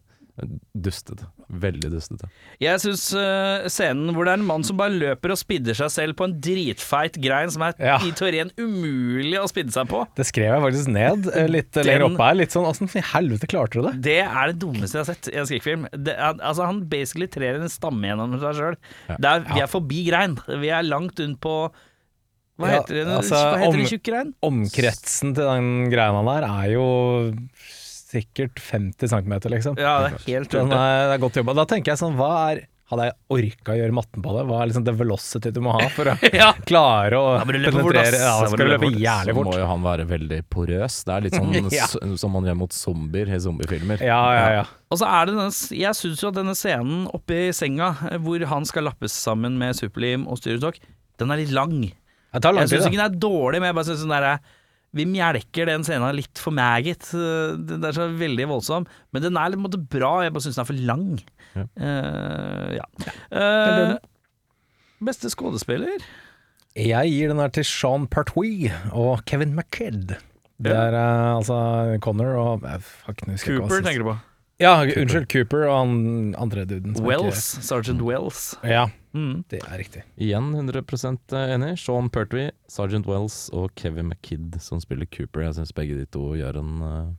Speaker 1: Dustete. Veldig dustete.
Speaker 2: Jeg syns scenen hvor det er en mann som bare løper og spidder seg selv på en dritfeit grein som er
Speaker 3: Ja.
Speaker 2: i teorien umulig å spidde seg på,
Speaker 3: Det skrev jeg faktisk ned eh, litt
Speaker 2: Den-
Speaker 3: lenger oppe her. Litt sånn åssen i helvete klarte du det?
Speaker 2: det er det dummeste jeg har sett i en skrekkfilm. Er, altså, han basically trer en stamme gjennom seg sjøl. Vi er forbi grein. Vi er langt unn på Hva
Speaker 3: Ja,
Speaker 2: heter det,
Speaker 3: altså,
Speaker 2: hva heter
Speaker 3: om-
Speaker 2: det tjukke grein?
Speaker 3: Omkretsen til den greina der er jo sikkert 50 cm, liksom.
Speaker 2: Ja, det er helt
Speaker 3: Den er, det er godt jobba. Da tenker jeg sånn, hva er Hadde jeg orka å gjøre matten på det? Hva er liksom det velocity du må ha for å
Speaker 2: Ja.
Speaker 3: klare å
Speaker 2: ja, må løpe fort,
Speaker 3: penetrere? Ja, skal
Speaker 2: du løpe
Speaker 3: jævlig
Speaker 2: fort.
Speaker 1: Så må jo han være veldig porøs. Det er litt sånn
Speaker 3: Ja.
Speaker 1: som man gjør mot zombier i zombiefilmer.
Speaker 3: Ja, ja, ja.
Speaker 2: Og så er det denne, jeg syns jo at denne scenen oppe i senga, eh, hvor han skal lappes sammen med superlim og styrestokk, den er litt lang.
Speaker 3: Jeg, lang
Speaker 2: Jeg syns ikke den er dårlig, men jeg bare synes der derre Vi melker den scenen litt for meget. Eh, Den er så veldig voldsom. Men den er en måte bra, jeg bare syns den er for lang.
Speaker 1: Ja.
Speaker 2: Uh, ja. Uh, beste skuespiller?
Speaker 3: Jeg gir den her til Sean Pertwee og Kevin McKedd. Det er uh, altså Connor og Fuck, jeg
Speaker 2: Cooper, tenker du på.
Speaker 3: Ja, unnskyld. Cooper og han andre duden. ikke-
Speaker 2: Wells. Sergeant Wells.
Speaker 3: Ja,
Speaker 2: Mm.
Speaker 3: det er riktig.
Speaker 1: Igjen 100% enig. Sean Pertwee, Sergeant Wells og Kevin McKidd som spiller Cooper. Jeg syns begge de to gjør en uh,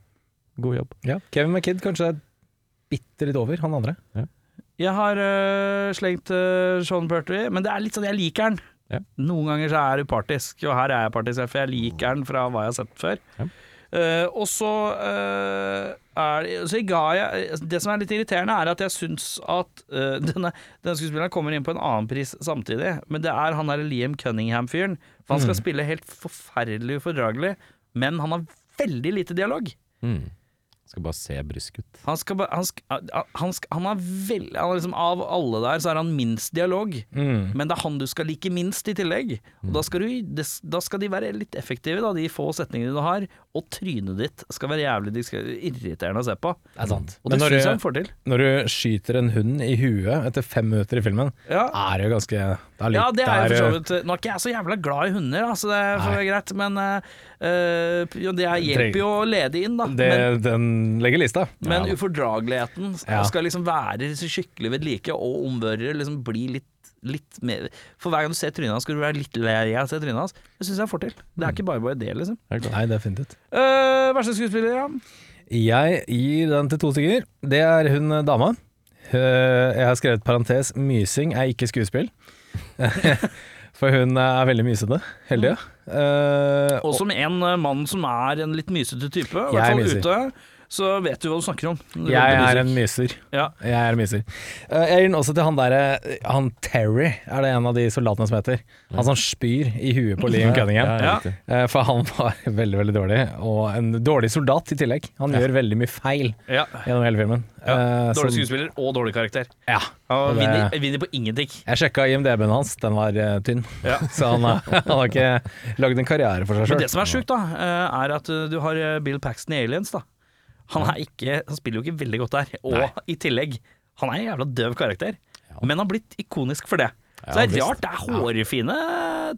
Speaker 1: god jobb.
Speaker 3: Ja. Kevin McKidd kanskje er bitte litt over han andre.
Speaker 2: Jeg har uh, slengt uh, Sean Pertwee, men det er litt sånn jeg liker han.
Speaker 1: Ja.
Speaker 2: Noen ganger så er jeg upartisk, og her er jeg partisk, for jeg liker han fra hva jeg har sett før. Eh, og så uh, er Så jeg Det som er litt irriterende, er at jeg syns at uh, denne, denne skuespilleren kommer inn på en annen pris samtidig, men det er han der Liam Cunningham-fyren. For han skal
Speaker 3: Mm.
Speaker 2: spille helt forferdelig ufordragelig, men han har veldig lite dialog.
Speaker 1: Mm. Skal bare se brysk ut.
Speaker 2: Han skal bare han, skal, han, skal, han er veldig han er liksom, Av alle der så er han minst dialog,
Speaker 3: Mm.
Speaker 2: men det er han du skal like minst i tillegg. Og da skal, du, da skal de være litt effektive, da, de få setningene du har. Og trynet ditt skal være jævlig de skal, irriterende å se på.
Speaker 3: Det er sant.
Speaker 2: Og det syns jeg han får til.
Speaker 3: når du skyter en hund i huet etter fem minutter i filmen,
Speaker 2: Ja.
Speaker 3: er det jo ganske Det er litt,
Speaker 2: Ja, det er jo for så vidt Nå er ikke jeg så jævla glad i hunder, da, så det får være greit, men eh, det er- hjelper jo å lede inn, da.
Speaker 3: det,
Speaker 2: men
Speaker 3: Den legger lista.
Speaker 2: men
Speaker 1: Ja.
Speaker 2: ufordrageligheten skal liksom være så skikkelig ved like, og omvørere liksom bli litt Litt mer For hver gang du ser trynet hans, skal du være litt lei av å se trynet hans. Det syns jeg får til. Det er ikke bare bare det, liksom.
Speaker 3: Nei, definitivt.
Speaker 2: Uh, verste skuespiller, ja.
Speaker 3: Jeg gir den til to stykker. Det er hun eh, dama. Eh, Jeg har skrevet parentes 'mysing er ikke skuespill'. For hun er veldig mysete Heldig, ja. Eh,
Speaker 2: Og som en eh, mann som er en litt mysete type, i
Speaker 3: Jeg
Speaker 2: hvert
Speaker 3: er
Speaker 2: fall ute, så vet du hva du snakker om. du
Speaker 3: jeg er en myser.
Speaker 2: Ja.
Speaker 3: Jeg er en myser. Eh, Jeg gir den også til han derre Han Terry, er det en av de soldatene som heter. Han som spyr i huet på Liam Cunningham.
Speaker 1: Ja,
Speaker 2: Ja.
Speaker 3: Eh, For han var veldig, veldig dårlig, og en dårlig soldat i tillegg. Han gjør veldig mye feil
Speaker 2: Ja.
Speaker 3: gjennom hele filmen.
Speaker 2: Ja.
Speaker 3: Eh,
Speaker 2: Dårlig skuespiller og dårlig karakter.
Speaker 3: Ja. Og det-
Speaker 2: vinner, vinner på ingenting.
Speaker 3: Jeg sjekka IMDb-en hans, den var uh, tynn.
Speaker 2: Ja.
Speaker 3: Så han, har- han har ikke lagd en karriere for seg
Speaker 2: Men
Speaker 3: sjøl.
Speaker 2: det som er sjukt, da, er at du har Bill Paxton i Aliens, da. Han, ikke, han spiller jo ikke veldig godt der. Og
Speaker 3: Nei.
Speaker 2: i tillegg, han er en jævla døv karakter. Men han har blitt ikonisk for det.
Speaker 1: Ja,
Speaker 2: Så det er
Speaker 1: visst.
Speaker 2: rart, det er hårfine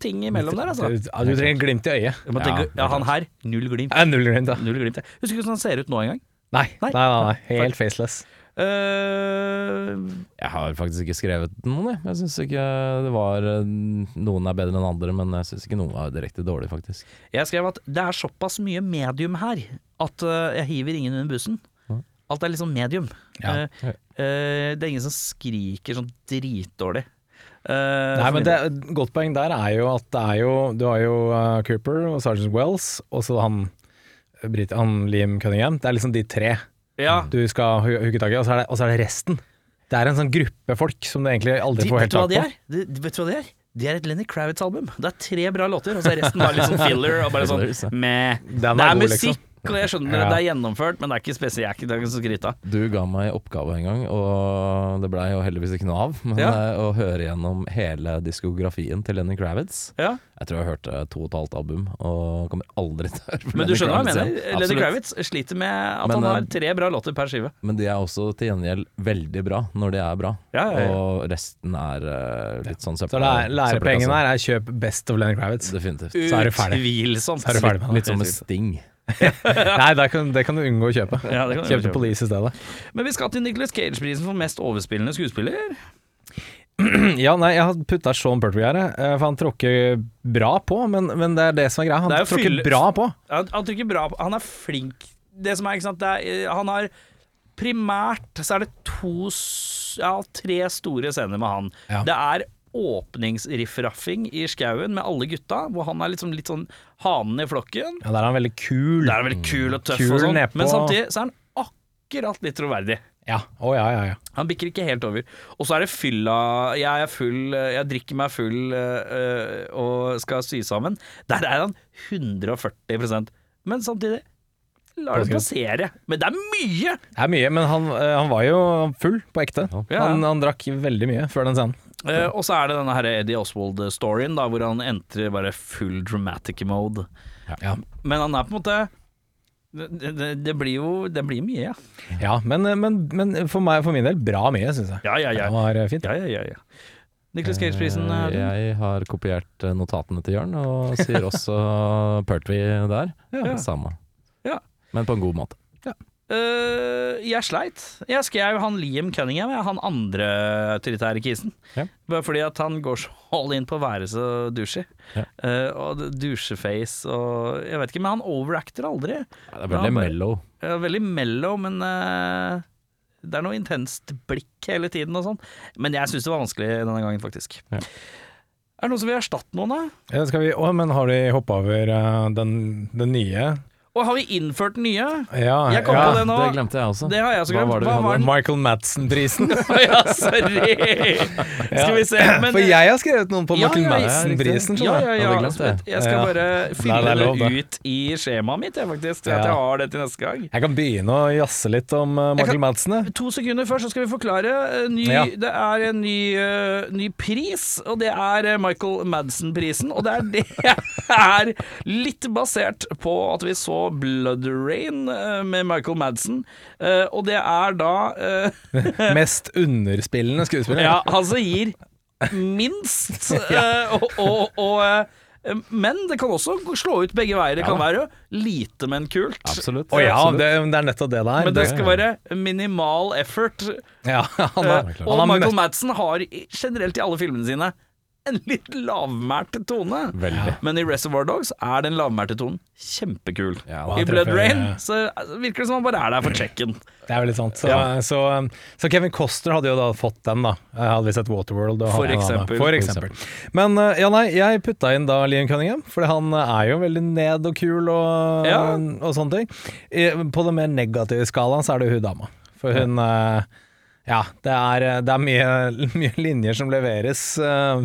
Speaker 2: ting imellom der, altså.
Speaker 3: Ja, du trenger glimt i øyet.
Speaker 2: Tenke,
Speaker 1: Ja,
Speaker 2: ja, han her, null glimt.
Speaker 3: Null glimt, ja.
Speaker 2: Null glimt. Husker ikke hvordan han ser ut nå engang.
Speaker 3: Nei,
Speaker 2: Nei.
Speaker 3: nei, nei, nei. helt faceless.
Speaker 2: Uh,
Speaker 1: Jeg har faktisk ikke skrevet noen, jeg. Jeg syns ikke det var eh, Noen er bedre enn andre, men jeg syns ikke noen var direkte dårlig, faktisk.
Speaker 2: jeg skrev at det er såpass mye medium her at eh, jeg hiver ingen under bussen. Alt er liksom medium.
Speaker 3: Ja.
Speaker 2: Uh, uh, det er ingen som skriker sånn dritdårlig. Uh,
Speaker 3: Nei, men det, et godt poeng der er jo at det er jo Du har jo Cooper og Sergeant Wells, og så han, han Liam Cunningham. Det er liksom de tre
Speaker 2: ja,
Speaker 3: du skal hooke tak i, og så, er det, og så er det resten. Det er en sånn gruppe folk som du egentlig aldri
Speaker 2: de,
Speaker 3: får helt tak på.
Speaker 2: Det, vet du hva de er? De er et Lenny Kravitz-album. Det er tre bra låter, og så er resten bare litt sånn filler. Og bare sånn meh. Det
Speaker 3: er
Speaker 2: musikk, og jeg skjønner
Speaker 3: Ja.
Speaker 2: det er gjennomført, men det er ikke spesielt. Det er ikke så skryt av.
Speaker 1: Du ga meg oppgave en gang, og det blei jo heldigvis ikke noe av. Men
Speaker 2: Ja.
Speaker 1: eh, å høre gjennom hele diskografien til Lenny Kravitz
Speaker 2: Ja.
Speaker 1: Jeg tror jeg hørte to og et halvt album, og kommer aldri til å høre på
Speaker 2: Men du
Speaker 1: Lenny
Speaker 2: skjønner hva jeg mener? Lenny Kravitz sliter med at
Speaker 1: Men,
Speaker 2: han
Speaker 1: eh,
Speaker 2: har tre bra låter per skive.
Speaker 1: Men de er også til gjengjeld veldig bra når de er bra,
Speaker 2: Ja, ja, ja.
Speaker 1: og resten er eh, litt sånn
Speaker 3: Så læ- lærepoenget her er kjøp Best of Lenny Kravitz.
Speaker 1: Definitivt.
Speaker 3: Så er du ferdig.
Speaker 2: Utvilsomt.
Speaker 3: Så er du ferdig med det.
Speaker 1: Litt som med Sting.
Speaker 3: Nei, det kan, det kan du unngå å kjøpe.
Speaker 2: Ja, det kan kjøpe.
Speaker 3: til Police i stedet.
Speaker 2: Men vi skal til Nicholas Cage-prisen for mest overspillende skuespiller.
Speaker 3: Ja, nei, jeg har putta Sean Pertwee her, for han tråkker bra på, men, men det er det som er greia. Han
Speaker 2: er
Speaker 3: tråkker
Speaker 2: fylle-
Speaker 3: bra på.
Speaker 2: Han, han tråkker bra på Han er flink. Det som er, ikke sant er, eh, Han har primært så er det to Ja, tre store scener med han.
Speaker 3: Ja.
Speaker 2: Det er åpningsriffraffing i skauen med alle gutta, hvor han er liksom litt sånn hanen i flokken.
Speaker 3: Ja, Der er han veldig kul.
Speaker 2: Der er han veldig kul og tøff
Speaker 3: Kul
Speaker 2: og sånn, men samtidig så er han akkurat litt troverdig.
Speaker 3: Ja, Oh, ja, ja, ja.
Speaker 2: Han bikker ikke helt over. Og så er det fylla Jeg er full, jeg drikker meg full øh, øh, og skal sy sammen. Der er han 140% Men samtidig lar det passere. Men det er mye!
Speaker 3: Det er mye, men han, eh, han var jo full på ekte.
Speaker 2: Ja.
Speaker 3: Han, han drakk veldig mye før den scenen.
Speaker 2: Eh, og så er det denne her Eddie Oswald-storyen, da hvor han entrer bare full dramatic mode.
Speaker 3: Ja,
Speaker 2: Men han er på en måte Det, det, det blir jo Det blir mye, ja.
Speaker 3: ja men, men, men for, meg, for min del bra mye, syns jeg.
Speaker 2: Ja, ja, ja.
Speaker 3: Det var eh, fint.
Speaker 2: ja, ja, ja, ja. Nicholas Cage-prisen.
Speaker 1: Eh,
Speaker 2: eh,
Speaker 1: Jeg har kopiert eh, notatene til Jørn, og sier også Pertwee der.
Speaker 2: Ja.
Speaker 1: Samme.
Speaker 2: Ja.
Speaker 1: Men på en god måte.
Speaker 2: Øh, jeg sleit. Jeg skrev han Liam Cunningham, jeg, han andre autoritære kisen.
Speaker 1: Ja.
Speaker 2: Bare fordi at han går så all in på å være så douchey.
Speaker 1: Ja.
Speaker 2: Uh, og doucheface og Jeg vet ikke, men han overacter aldri.
Speaker 1: Ja, Det er veldig mellow.
Speaker 2: Ja, veldig mellow, men uh, det er noe intenst blikk hele tiden og sånn. Men jeg syns det var vanskelig denne gangen, faktisk.
Speaker 1: Ja.
Speaker 2: Er det noen som vil erstatte noen, da?
Speaker 3: Ja, skal vi, å, men har de hoppa over den, den nye?
Speaker 2: Og har vi innført nye?
Speaker 3: Ja,
Speaker 2: Jeg kom
Speaker 3: ja.
Speaker 2: på det nå.
Speaker 1: Det glemte jeg også.
Speaker 2: Det har jeg også
Speaker 1: Hva
Speaker 2: glemt.
Speaker 1: var det vi
Speaker 2: Hva
Speaker 1: hadde?
Speaker 2: den?
Speaker 3: Michael Madsen-prisen.
Speaker 2: ja, sorry! Skal vi se. Men,
Speaker 3: For jeg har skrevet noen på
Speaker 2: Ja,
Speaker 3: Michael
Speaker 2: ja,
Speaker 3: Madsen-prisen.
Speaker 2: Ja, ja, ja. Jeg skal bare fylle
Speaker 3: Nei, det lov, det.
Speaker 2: ut i skjemaet mitt, jeg, faktisk. Til at jeg har det til neste gang.
Speaker 3: Jeg kan begynne å jazze litt om eh, Michael
Speaker 2: kan-
Speaker 3: Madsen.
Speaker 2: To sekunder før så skal vi forklare. eh, Ny,
Speaker 3: Ja.
Speaker 2: Det er en ny, uh, ny pris, og det er Michael Madsen-prisen. Og det er, det er litt basert på at vi så Blood Rain eh, med Michael Madsen. Eh, og det er da eh,
Speaker 3: Mest underspillende skuespiller.
Speaker 2: Ja, han som gir minst. og, og, og, men det kan også slå ut begge veier. Det kan være lite, men kult.
Speaker 1: Absolutt.
Speaker 3: Oh, ja,
Speaker 1: Absolutt.
Speaker 3: det, det er nettopp det det er.
Speaker 2: Men det skal være minimal effort.
Speaker 3: ja, han er,
Speaker 2: og
Speaker 3: han er
Speaker 2: Michael
Speaker 3: mest-
Speaker 2: Madsen har generelt i alle filmene sine en litt lavmælt tone.
Speaker 1: Veldig.
Speaker 2: Men i Reservoir Dogs er den lavmælte tonen kjempekul.
Speaker 1: Ja,
Speaker 2: I Blood Rain så virker det som han bare er der for checken.
Speaker 3: Det er veldig sant. Så,
Speaker 2: Ja.
Speaker 3: så, så Kevin Costner hadde jo da fått den, da. Hadde vi sett Waterworld. og
Speaker 2: For
Speaker 3: han-
Speaker 2: eksempel.
Speaker 3: For eksempel. Men eh, ja, nei, jeg putta inn da Liam Cunningham, for han er jo veldig ned og kul og,
Speaker 2: Ja.
Speaker 3: og sånne ting. I, på den mer negative skalaen så er det hun dama. For hun eh, Ja, det er, det er mye, mye linjer som leveres. eh,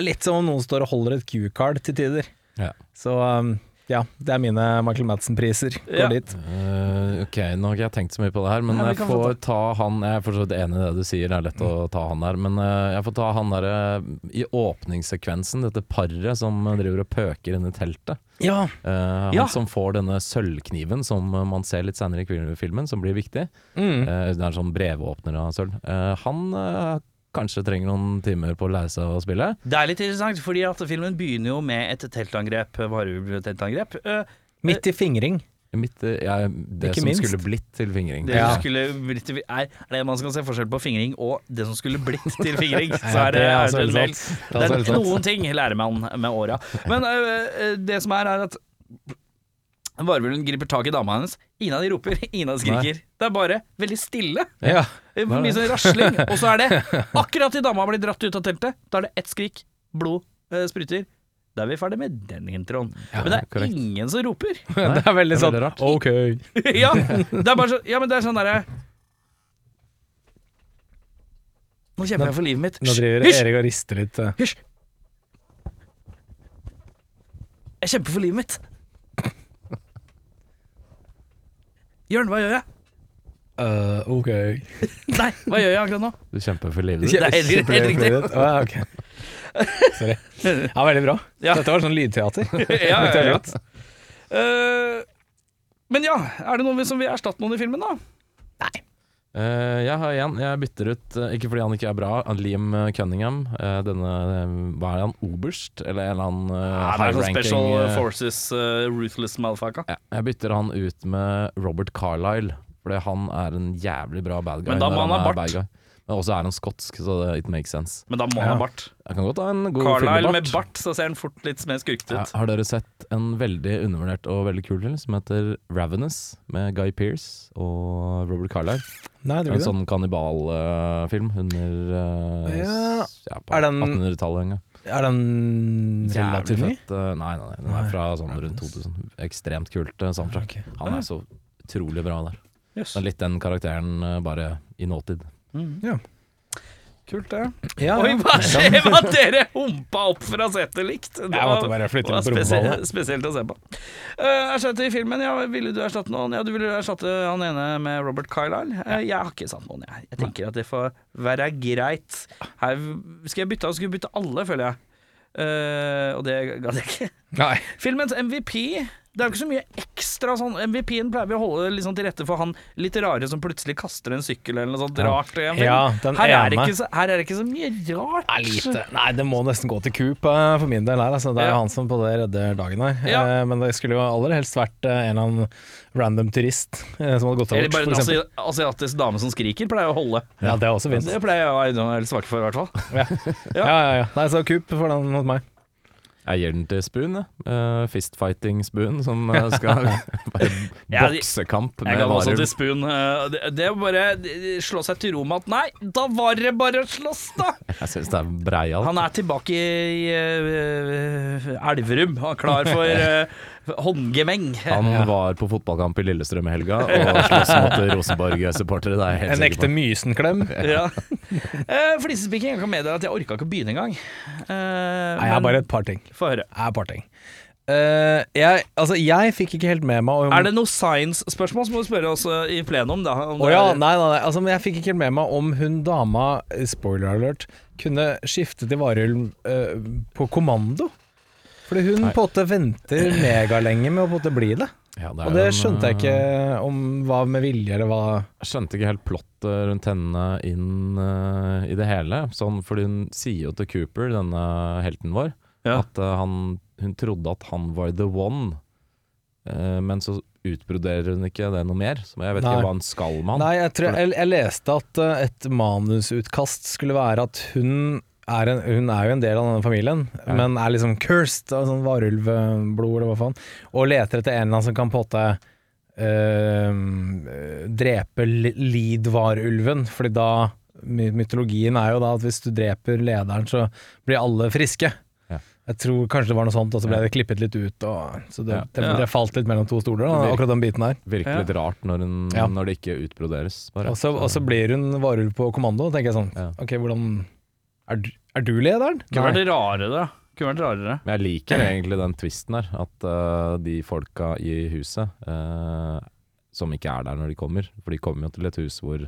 Speaker 3: litt som om noen står og holder et Q-card til tider.
Speaker 1: Ja.
Speaker 3: Så um, ja, det er mine Michael Madsen-priser. Går
Speaker 2: Ja.
Speaker 3: dit.
Speaker 1: Eh, ok, nå har ikke jeg tenkt så mye på det her, men
Speaker 2: Nei,
Speaker 1: jeg får ta han Jeg er for så vidt enig i det du sier, det er lett å ta han der. Men uh, jeg får ta han derre i åpningssekvensen, dette paret som driver og pøker inne i teltet.
Speaker 3: Ja.
Speaker 1: Eh, han
Speaker 2: Ja.
Speaker 1: som får denne sølvkniven som man ser litt senere i filmen, som blir viktig.
Speaker 3: Mm.
Speaker 1: Det er en sånn brevåpner av sølv. Eh, han kanskje trenger noen timer på å lære seg å spille.
Speaker 2: Det er litt interessant, fordi at filmen begynner jo med et teltangrep, varulv-teltangrep. Eh,
Speaker 3: Midt i fingring.
Speaker 1: Midt, ja, det
Speaker 3: Ikke
Speaker 1: som
Speaker 3: minst.
Speaker 1: skulle blitt til fingring.
Speaker 2: Det
Speaker 3: Ja.
Speaker 2: skulle blitt til, er, er det man skal se forskjell på fingring og det som skulle blitt til fingring. Så er det,
Speaker 3: det er altså
Speaker 2: det.
Speaker 3: Det er
Speaker 2: det
Speaker 3: altså
Speaker 2: er noen ting lærer man med åra. Men øh, øh, det som er, er at varulven griper tak i dama hennes. Ingen av de roper, ingen av de skriker. Det er bare veldig stille.
Speaker 3: Ja.
Speaker 2: Det er Mye sånn rasling. Og så er det akkurat til dama blir dratt ut av teltet, da er det ett skrik, blod eh, spruter. Da er vi ferdig med den introen. Men det er
Speaker 1: korrekt.
Speaker 2: ingen som roper.
Speaker 3: det er veldig sånn
Speaker 1: rart.
Speaker 3: Ok.
Speaker 2: ja, det er bare så, ja, men det er sånn derre Nå kjemper jeg for livet mitt.
Speaker 3: Nå driver
Speaker 2: Hysj!
Speaker 3: Erik og rister litt. eh.
Speaker 2: Hysj! Jeg kjemper for livet mitt. Jørn, hva gjør jeg?
Speaker 3: Uh, ok.
Speaker 2: Nei, hva gjør jeg akkurat nå?
Speaker 1: Du kjemper for livet ditt.
Speaker 2: Det er helt- helt riktig.
Speaker 3: Å, ja, ok. Sorry. Ja, veldig bra.
Speaker 2: Ja.
Speaker 3: Dette var sånn lydteater.
Speaker 2: ja, ja, ja. Uh, men ja, er det noen som vil erstatte noen i filmen, da?
Speaker 3: Nei.
Speaker 1: Eh, jeg har igjen, Jeg bytter ut, eh, ikke fordi han ikke er bra, Liam Cunningham. eh, denne eh, Hva er han? Oberst? Eller en eller annen
Speaker 2: Ja,
Speaker 1: high
Speaker 2: sånn
Speaker 1: ranking
Speaker 2: Special
Speaker 1: eh,
Speaker 2: Forces uh, Ruthless Malfaka.
Speaker 1: ja, Jeg bytter han ut med Robert Carlyle, fordi han er en jævlig bra bad guy.
Speaker 2: Men da må han ha bart.
Speaker 1: Bad så også er han skotsk, så det, it makes sense.
Speaker 2: Men da må
Speaker 3: Ja.
Speaker 2: han ha bart.
Speaker 1: Jeg kan godt ha en god
Speaker 2: Carlisle med bart, så ser han fort litt mer skurkete
Speaker 1: Ja,
Speaker 2: ut.
Speaker 1: har dere sett en veldig undervurdert og veldig kul film som heter Ravenous, med Guy Pearce og Robert Carlisle?
Speaker 3: Nei, det
Speaker 1: En
Speaker 3: det.
Speaker 1: sånn kannibalfilm under uh,
Speaker 3: Ja.
Speaker 1: ja, på
Speaker 3: Er
Speaker 1: 1800-tallet en gang.
Speaker 3: Er den relativt ny?
Speaker 1: Eh, Nei, nei, nei, den er fra sånn rundt 2000. Ekstremt kult uh, soundtrack. Han er så utrolig bra der.
Speaker 2: Yes.
Speaker 1: Litt den karakteren bare i nåtid.
Speaker 3: Ja.
Speaker 2: Kult, det.
Speaker 3: Ja,
Speaker 2: Oi, hva skjer med at dere humpa opp fra setet likt? Det
Speaker 3: Jeg måtte bare flytte
Speaker 2: var
Speaker 3: på
Speaker 2: spesielt, spesielt å se på. Uh, erstatte i filmen, ja, ville du erstatte noen? Ja, du ville erstatte han ene med Robert Carlyle. Uh, jeg har ikke satt noen, jeg. Jeg tenker at det får være greit. Her skal jeg bytte, jeg skulle bytte alle, føler jeg. Uh, og det gadd jeg ikke.
Speaker 3: Nei.
Speaker 2: Filmens MVP Det er jo ikke så mye ekstra sånn MVP-en pleier vi å holde liksom til rette for han litt rare som plutselig kaster en sykkel eller noe sånt
Speaker 1: Ja.
Speaker 2: rart.
Speaker 3: Ja,
Speaker 2: her, er så, her er det ikke så mye rart.
Speaker 3: er lite. Nei, det må nesten gå til Coop eh, for min del her. Altså. Det er
Speaker 2: Ja.
Speaker 3: jo han som på det redder dagen her.
Speaker 2: Ja.
Speaker 3: Eh, men det skulle jo aller helst vært eh, en eller annen random turist som hadde gått
Speaker 2: Eller
Speaker 3: av
Speaker 2: bare en
Speaker 3: for
Speaker 2: asiatisk dame som skriker, pleier å holde.
Speaker 3: Ja, det er også fint.
Speaker 2: Det pleier jeg å være svak for, i hvert fall.
Speaker 3: Ja. ja, ja, ja. Nei, så Coop får den hos meg.
Speaker 1: Jeg gir den til Spoon. Uh, Fistfighting Spoon, som eh, skal være boksekamp med
Speaker 2: Jeg ga også til Spoon. Uh, Det, det å bare de, slå seg til ro med at Nei, da var det bare å slåss, da!
Speaker 1: Jeg syns det er breialt.
Speaker 2: Han er tilbake i uh, Elverum. Han er klar for håndgemeng.
Speaker 1: Han var på fotballkamp i Lillestrøm i helga og sloss mot Rosenborg-supportere. Er
Speaker 3: En
Speaker 1: sikker
Speaker 3: ekte. Mysenklem.
Speaker 2: ja. uh, Flisespikking. Jeg kan meddele at jeg orka ikke å begynne engang. Uh,
Speaker 3: Nei, jeg har bare et par ting.
Speaker 2: Få høre.
Speaker 3: Jeg har et par ting. Uh, jeg, altså, jeg fikk ikke helt med meg om
Speaker 2: Er det noe science-spørsmål, så må du spørre oss uh, i plenum, da. om
Speaker 3: Å ja,
Speaker 2: er-
Speaker 3: nei, nei, nei. Altså, men jeg fikk ikke helt med meg om hun dama, eh, spoiler alert, kunne skifte til varulv uh, på kommando. Fordi hun
Speaker 1: Nei.
Speaker 3: på en måte venter megalenge med å på en måte bli det.
Speaker 1: Ja, det
Speaker 3: Og det
Speaker 1: en,
Speaker 3: skjønte jeg ikke
Speaker 1: eh,
Speaker 3: om var med vilje eller hva
Speaker 1: Jeg skjønte ikke helt plottet rundt henne inn uh, i det hele. Sånn, fordi hun sier jo til Cooper, denne helten vår,
Speaker 2: Ja.
Speaker 1: at uh, han, hun trodde at han var the one. Uh, men så utbroderer hun ikke det noe mer. Så jeg vet
Speaker 3: Nei.
Speaker 1: ikke hva hun skal med han.
Speaker 3: Nei, jeg, tror, jeg, jeg leste at et manusutkast skulle være at hun er, en, hun er jo en del av denne familien,
Speaker 1: Ja.
Speaker 3: men er liksom cursed av sånn varulvblod eller hva faen, og leter etter en eller annen som kan på en måte eh, drepe li- lead-varulven, fordi da Mytologien er jo da at hvis du dreper lederen, så blir alle friske.
Speaker 1: Ja.
Speaker 3: Jeg tror kanskje det var noe sånt, og så ble det klippet litt ut. Og, så det,
Speaker 1: Ja.
Speaker 3: det, det falt litt mellom to stoler, da, akkurat den biten her.
Speaker 1: Virker litt rart når, hun,
Speaker 3: Ja.
Speaker 1: når det ikke utbroderes. Bare.
Speaker 3: Og så, og så blir hun varulv på kommando, tenker jeg sånn
Speaker 1: Ja.
Speaker 3: Ok, hvordan Er, du- er du lederen?
Speaker 2: Kunne vært rarere, da. Kunne vært rarere.
Speaker 1: Men jeg liker egentlig den twisten her, at uh, de folka i huset uh, som ikke er der når de kommer, for de kommer jo til et hus hvor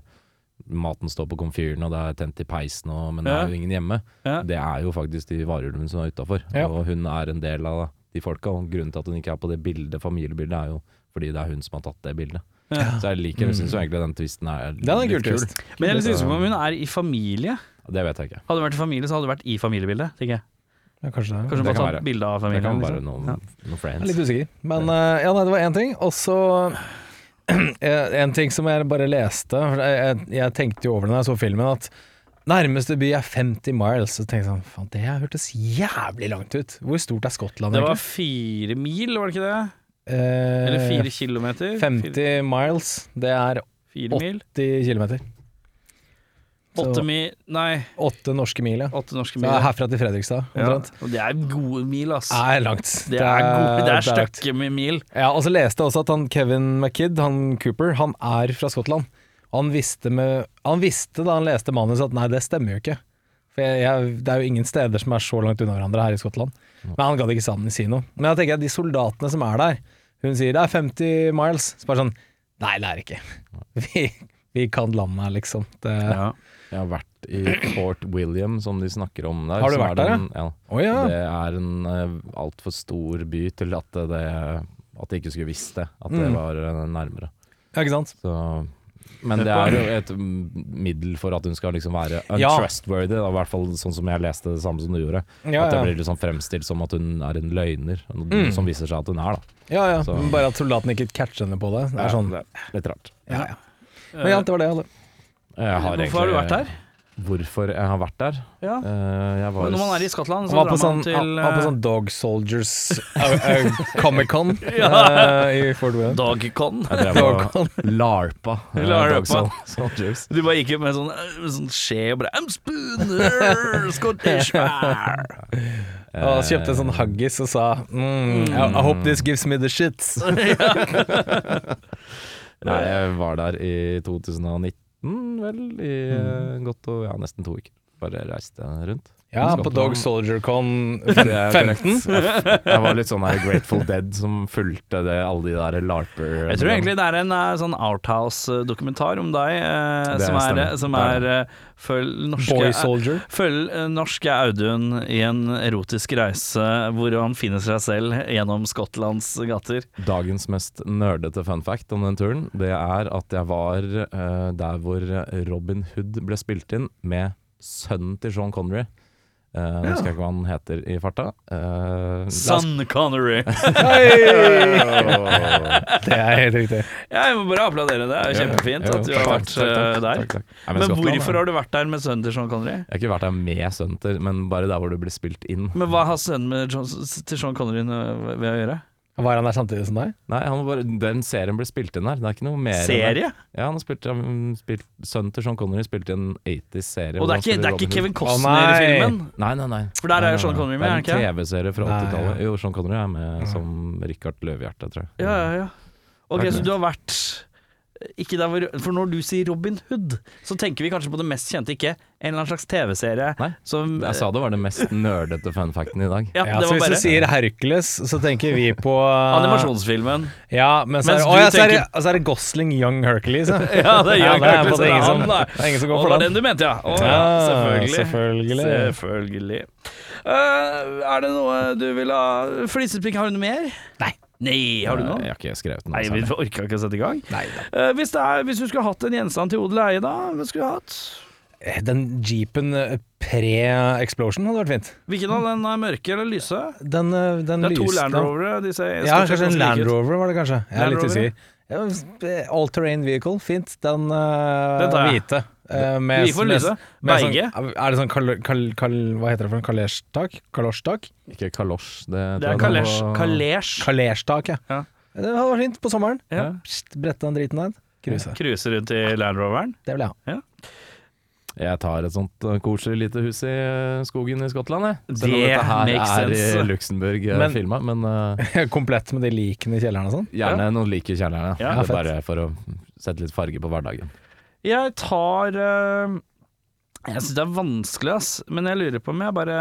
Speaker 1: maten står på komfyren og det er tent i peisen, og, men det
Speaker 2: Ja.
Speaker 1: er jo ingen hjemme.
Speaker 2: Ja.
Speaker 1: Det er jo faktisk de varulvene som er utafor,
Speaker 3: Ja.
Speaker 1: og hun er en del av de folka. Og grunnen til at hun ikke er på det bildet, familiebildet, er jo fordi det er hun som har tatt det bildet.
Speaker 2: Ja.
Speaker 1: Så jeg liker, jeg synes jo egentlig den twisten er
Speaker 3: er en
Speaker 1: litt
Speaker 3: kul twist.
Speaker 2: Men jeg er litt usikker på om hun er i familie.
Speaker 1: Det vet jeg ikke.
Speaker 2: Hadde hun vært i familie, så hadde hun vært i familiebildet. tenker jeg
Speaker 3: Ja, kanskje det.
Speaker 2: Kanskje
Speaker 1: Det
Speaker 2: bare bilde av
Speaker 1: Det kan være
Speaker 2: liksom.
Speaker 1: noen,
Speaker 2: Ja.
Speaker 1: noen
Speaker 3: Jeg er
Speaker 1: friends.
Speaker 3: litt usikker. Men uh, ja, nei, det var én ting. Og så eh, en ting som jeg bare leste for jeg, jeg, jeg tenkte jo over det da jeg så filmen, at nærmeste by er 50 miles. Så tenkte jeg sånn Faen, det hørtes jævlig langt ut. Hvor stort er Skottland,
Speaker 2: Det var
Speaker 3: egentlig?
Speaker 2: fire mil, var det ikke det?
Speaker 3: Eh,
Speaker 2: Eller fire kilometer?
Speaker 3: 50 miles, det er 80 kilometer. Så-
Speaker 2: Åtte mil Nei,
Speaker 3: Åtte norske mil, ja.
Speaker 2: åtte norske mil.
Speaker 3: er herfra til Fredrikstad,
Speaker 2: ja. Og det er gode mil, ass.
Speaker 3: Det er langt.
Speaker 2: Det er, gode, det er stykke med mil.
Speaker 3: Ja, og så leste jeg også at han Kevin McKidd, han Cooper, han er fra Skottland. Han visste, med, han visste da han leste manuset at nei, det stemmer jo ikke. For jeg, jeg, det er jo ingen steder som er så langt unna hverandre her i Skottland. Men han gadd ikke sammen si noe. Men da tenker at de soldatene som er der, hun sier det er 50 miles. Så bare sånn Nei, det er det ikke. Vi, vi kan landet liksom. Det,
Speaker 2: Ja.
Speaker 1: Jeg har vært i Fort William, som de snakker om der.
Speaker 3: Har du vært
Speaker 1: er
Speaker 3: der,
Speaker 1: en, ja?
Speaker 3: Oh, ja.
Speaker 1: Det er en uh, altfor stor by til at det At de ikke skulle visst det. At det
Speaker 3: Mm.
Speaker 1: var eh, nærmere.
Speaker 3: ja, ikke sant.
Speaker 1: Så Men det er jo et middel for at hun skal liksom være
Speaker 3: Ja.
Speaker 1: untrustworthy, da, i hvert fall sånn som jeg leste det samme som du gjorde.
Speaker 3: Ja,
Speaker 1: At det blir liksom fremstilt som at hun er en løgner,
Speaker 3: Mm.
Speaker 1: som viser seg at hun er, da.
Speaker 3: ja, ja.
Speaker 1: Så-
Speaker 3: Bare at soldaten ikke catcher henne på det. Det er sånn
Speaker 1: det er litt rart.
Speaker 3: ja, ja. Men ja, det var det jeg hadde.
Speaker 1: Jeg har
Speaker 2: Hvorfor har du vært der?
Speaker 1: Hvorfor jeg har vært der?
Speaker 2: Ja.
Speaker 1: Eh, jeg var
Speaker 2: Når man er i Skottland, så drar
Speaker 3: på sånn,
Speaker 2: til
Speaker 3: han var på
Speaker 2: eh,
Speaker 3: sånn Dog Soldiers uh, uh, Comic-Con uh, i Fort Wayne.
Speaker 2: Dogcon.
Speaker 1: Jeg drev larpa. eh,
Speaker 2: Larpa.
Speaker 1: Dog Sol- Soldiers.
Speaker 2: Du bare gikk med sånn, med sånn skje og bare I'm spooner, Scottish
Speaker 3: Og så kjøpte en sånn haggis og sa mm, I, I hope this gives me the shits.
Speaker 1: Nei, jeg var der i 2019, vel. I mm. godt og ja, nesten to uker. Bare reiste rundt.
Speaker 3: Ja, på Dog Soldier Con
Speaker 1: Det er korrekt.
Speaker 3: 15.
Speaker 1: Jeg, var litt sånn her Grateful Dead som fulgte det, alle de der larper
Speaker 2: Jeg tror egentlig det er en eh, sånn Outhouse-dokumentar om deg, eh, som er, som er eh, Følg norske
Speaker 3: Boy Soldier.
Speaker 2: Følg eh, norske Audun i en erotisk reise hvor han finner seg selv gjennom Skottlands gater.
Speaker 1: Dagens mest nerdete fun fact om den turen, det er at jeg var eh, der hvor Robin Hood ble spilt inn med sønnen til Sean Connery. Uh, Nå husker jeg ikke hva han heter i farta. Uh,
Speaker 2: Son Connery.
Speaker 3: Det er helt riktig.
Speaker 2: Ja, jeg må bare applaudere det. Det er kjempefint at du har vært eh, der. Men hvorfor har du vært der med sønnen til Sean Connery?
Speaker 1: Jeg har ikke vært der med sønnen til, men bare der hvor du blir spilt inn.
Speaker 2: Men hva har sønnen med John, til Sean Connery ved å gjøre?
Speaker 3: Var han der samtidig som deg?
Speaker 1: Nei, han bare, den serien ble spilt inn her. Det er ikke noe mer.
Speaker 2: Serie?
Speaker 1: Ja, han spilte, spilt, han spilt, Sønnen til Sean Connery spilte i en 80s-serie.
Speaker 2: Og det er ikke, det er ikke Kevin Costner
Speaker 3: Å,
Speaker 2: i
Speaker 3: nei.
Speaker 2: filmen?
Speaker 1: Nei, nei, nei.
Speaker 2: For der er jo Sean. Connery med, er han
Speaker 1: Det er en TV-serie fra 80-tallet.
Speaker 3: ja.
Speaker 1: Jo, Sean Connery er med som Richard Løvehjerte, tror jeg.
Speaker 2: Ja, ja, ja. Ok, så du har vært ikke der hvor, For når du sier Robin Hood, så tenker vi kanskje på det mest kjente, ikke en eller annen slags TV-serie
Speaker 1: Nei,
Speaker 2: som
Speaker 1: Jeg sa det var den mest nerdete funfacten i dag.
Speaker 2: Ja,
Speaker 3: Ja, så hvis
Speaker 2: bare
Speaker 3: du sier Hercules, så tenker vi på
Speaker 2: animasjonsfilmen.
Speaker 3: Ja, men så er, å, ja, så er, det,
Speaker 2: tenker-
Speaker 3: så er det Gosling Young Hercules. Ja,
Speaker 2: Ja, det er
Speaker 3: Young er
Speaker 2: Hercules,
Speaker 3: på det
Speaker 2: er
Speaker 3: ingen
Speaker 2: han,
Speaker 3: som- det er ingen som går
Speaker 2: Og
Speaker 3: for
Speaker 2: det var
Speaker 3: den.
Speaker 2: den du mente, ja. Å, ja.
Speaker 3: Ja,
Speaker 2: Selvfølgelig.
Speaker 3: selvfølgelig.
Speaker 2: Selvfølgelig. Uh, er det noe du vil ha Flisespikk, har du noe mer? Nei. Nei, har du noe?
Speaker 1: Jeg har ikke skrevet noe
Speaker 2: Nei, vi orka ikke å sette i gang.
Speaker 3: Nei da.
Speaker 2: Eh, hvis, det er, hvis du skulle hatt en gjenstand til odel og eie, da? Hva skulle du hatt?
Speaker 3: Eh, Den jeepen eh, pre-explosion hadde vært fint.
Speaker 2: Hvilken av den er mørke eller lyse?
Speaker 3: Den, eh, den
Speaker 2: Det er to
Speaker 3: lyste-
Speaker 2: Land Rovere. De
Speaker 3: Ja, kanskje en Land. Rover var det kanskje. Jeg er litt usikker. Eh, All terrain vehicle, fint. Den uh,
Speaker 2: Den
Speaker 3: hvite. Eh, med,
Speaker 2: Vi får lyse. Beige.
Speaker 3: Sånn, er det sånn kal, kal, kal, Hva heter det for en kalesjtak? Kalosjtak?
Speaker 1: Ikke kalosj. Det,
Speaker 2: Det er kalesj. Kalesj.
Speaker 3: Kalesjtak, ja.
Speaker 2: Ja.
Speaker 3: Det hadde vært fint på sommeren.
Speaker 2: Ja.
Speaker 3: Pst, Brette den driten ned. Cruise.
Speaker 2: Cruise rundt i Land Roveren.
Speaker 3: Det vil jeg ha.
Speaker 1: Jeg tar et sånt uh, koselig lite hus i uh, skogen i Skottland, jeg. Selv om
Speaker 2: Det
Speaker 1: dette her er i. Luxembourg uh,
Speaker 3: Men-
Speaker 1: filma, men uh,
Speaker 3: Komplett med de likene i kjelleren og sånn.
Speaker 1: gjerne noen lik i kjelleren.
Speaker 2: Ja,
Speaker 1: Ja, bare for å sette litt farge på hverdagen.
Speaker 2: Jeg tar eh, Jeg syns det er vanskelig, ass. Men jeg lurer på om jeg bare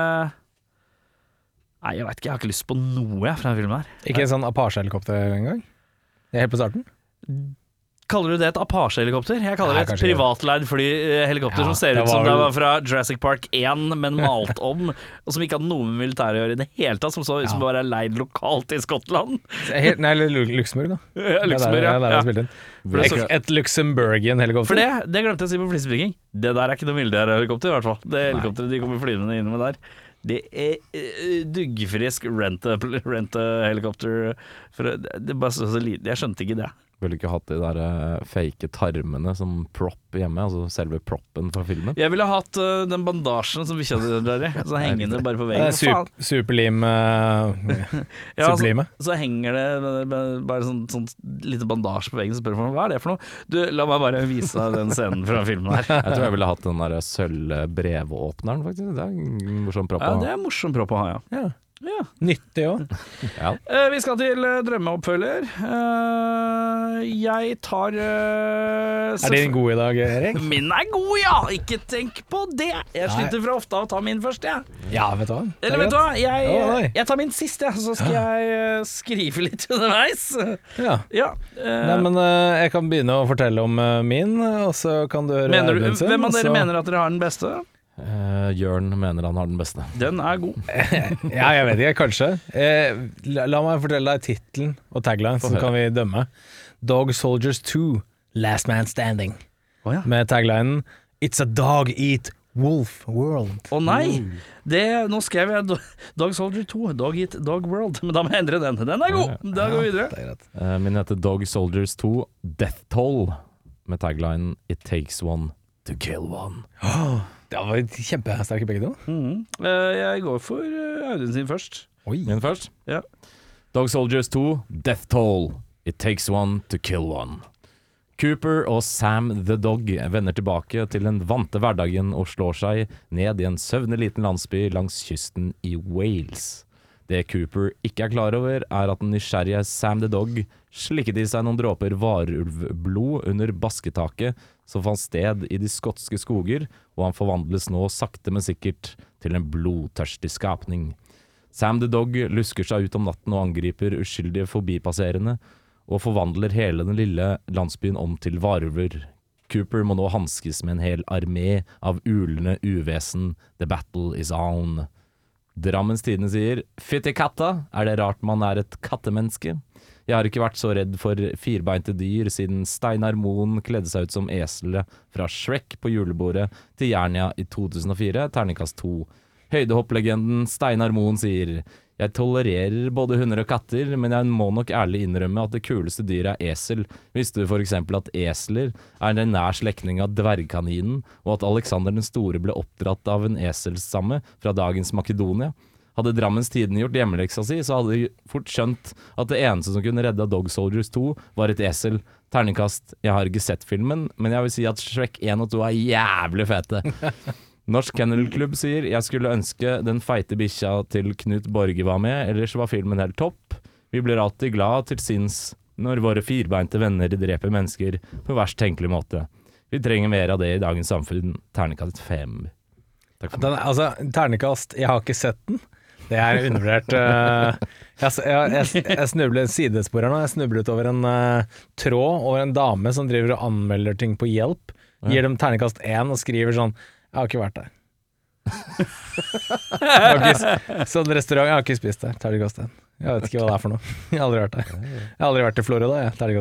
Speaker 2: Nei, jeg veit ikke. Jeg har ikke lyst på noe fra denne filmen her.
Speaker 3: Ikke en sånn Apache-helikopter engang? Helt på starten?
Speaker 2: Kaller du det et Apache-helikopter? Jeg kaller
Speaker 3: Nei,
Speaker 2: det et privatleid flyhelikopter
Speaker 3: Ja,
Speaker 2: som ser ut som det var fra Jurassic Park 1, men malt om, og som ikke hadde noe med militæret å gjøre i det hele tatt. Som så ut som det bare er leid lokalt i Skottland.
Speaker 3: Helt, nei, eller Luxembourg, da.
Speaker 2: Ja, Luxembourg,
Speaker 3: der,
Speaker 2: ja.
Speaker 3: det er der
Speaker 2: ja.
Speaker 3: Et, et Luxembourgian-helikopter.
Speaker 2: For det, det glemte jeg å si på flisebygging. Det der er ikke noe militærhelikopter, i hvert fall. Det helikopteret de kommer flyvende inn med der. Det er eh, duggfrisk rent-helikopter. det, det er bare så, så Jeg skjønte ikke det.
Speaker 1: Ville ikke hatt de der uh, fake tarmene som prop hjemme, altså selve proppen fra filmen.
Speaker 2: Jeg ville hatt uh, den bandasjen som bikkja di drar i. henger hengende bare på veggen.
Speaker 3: sup, superlim uh,
Speaker 2: Ja, altså,
Speaker 3: Sublime.
Speaker 2: så henger det bare sånn, sånn lite bandasje på veggen, så spør du hva er det for noe. Du, la meg bare vise deg den scenen fra filmen her.
Speaker 1: Jeg tror jeg ville hatt den der sølvbrevåpneren, faktisk. Det er en morsom propp. Å ha.
Speaker 2: Ja, det er en morsom propp å ha, ja.
Speaker 3: Ja.
Speaker 2: Ja.
Speaker 3: Nyttig òg.
Speaker 1: ja.
Speaker 2: Eh, vi skal til eh, drømmeoppfølger. Eh, jeg tar eh,
Speaker 3: Er din god i dag, Erik?
Speaker 2: Min er god, ja! Ikke tenk på det! Jeg
Speaker 3: Nei.
Speaker 2: sliter fra ofte av å ta min først, jeg.
Speaker 3: Ja, vet du hva. Det er
Speaker 2: Eller vet du
Speaker 3: greit.
Speaker 2: hva, jeg,
Speaker 3: nei.
Speaker 2: jeg tar min sist, jeg. Så skal jeg eh, skrive litt underveis.
Speaker 3: Ja.
Speaker 2: Ja. eh,
Speaker 3: Nei, men eh, jeg kan begynne å fortelle om eh, min, og så kan du høre
Speaker 2: mener du,
Speaker 3: sin,
Speaker 2: hvem av
Speaker 3: og
Speaker 2: dere
Speaker 3: så-
Speaker 2: mener at dere har den beste?
Speaker 1: Eh, Jørn mener han har den beste.
Speaker 2: Den er god.
Speaker 3: Ja, jeg vet ikke, kanskje. Uh, la, la meg fortelle deg tittelen og tagline, så kan vi dømme. Dog Soldiers 2 Last Man Standing,
Speaker 2: Oh, ja.
Speaker 3: med taglinen It's a dog eat wolf world.
Speaker 2: Å nei! Det, nå skrev jeg Dog Soldier 2, Dog Eat Dog World. Men da må jeg endre den. Den er god! Da går vi videre.
Speaker 3: Det er.
Speaker 1: Eh, Min heter Dog Soldiers 2 Death Toll, med taglinen It takes one to kill one.
Speaker 3: Det var kjempesterke begge to.
Speaker 2: Mhm. Eh, jeg går for uh, Audun sin først.
Speaker 3: Oi.
Speaker 1: Min først?
Speaker 2: Ja.
Speaker 1: Dog Soldiers 2 Death Toll, It takes one to kill one. Cooper og Sam the Dog vender tilbake til den vante hverdagen og slår seg ned i en søvnig liten landsby langs kysten i Wales. Det Cooper ikke er klar over, er at den nysgjerrige Sam the Dog slikket i seg noen dråper varulvblod under basketaket som fant sted i de skotske skoger, og han forvandles nå sakte, men sikkert til en blodtørstig skapning. Sam the Dog lusker seg ut om natten og angriper uskyldige forbipasserende, og forvandler hele den lille landsbyen om til varulver. Cooper må nå hanskes med en hel armé av ulende uvesen. The battle is on. Drammens Tidende sier Fytti katta, er det rart man er et kattemenneske? Jeg har ikke vært så redd for firbeinte dyr siden Steinar Moen kledde seg ut som eselet fra Shrek på julebordet til Jernia i 2004, terningkast 2. Høydehopplegenden Steinar Moen sier Jeg tolererer både hunder og katter, men jeg må nok ærlig innrømme at det kuleste dyret er esel. Visste du f.eks. at esler er en nær slektning av dvergkaninen, og at Alexander den store ble oppdratt av en eselstamme fra dagens Makedonia? Hadde Drammens Tidende gjort hjemmeleksa si, så hadde de fort skjønt at det eneste som kunne redda Dog Soldiers 2, var et esel. Terningkast Jeg har ikke sett filmen, men jeg vil si at Shrek 1 og 2 er jævlig fete. Norsk Kennel Klubb sier jeg skulle ønske den feite bikkja til Knut Borge var med, ellers var filmen helt topp. Vi blir alltid glad til sinns når våre firbeinte venner dreper mennesker på verst tenkelig måte. Vi trenger mer av det i dagens samfunn. Ternekast fem. Takk for meg.
Speaker 3: Altså, ternekast Jeg har ikke sett den. Det er undervurdert. eh, jeg, jeg, jeg, jeg snublet sidespor her nå. Jeg snublet over en uh, tråd over en dame som driver og anmelder ting på Hjelp. Gir dem ternekast én og skriver sånn Jeg har ikke vært der. Ikke, sånn restaurant, jeg har ikke spist der. Terningkast 1. Jeg vet ikke hva det er for noe. Jeg har aldri vært der. Jeg har aldri vært i Florida, jeg. Det er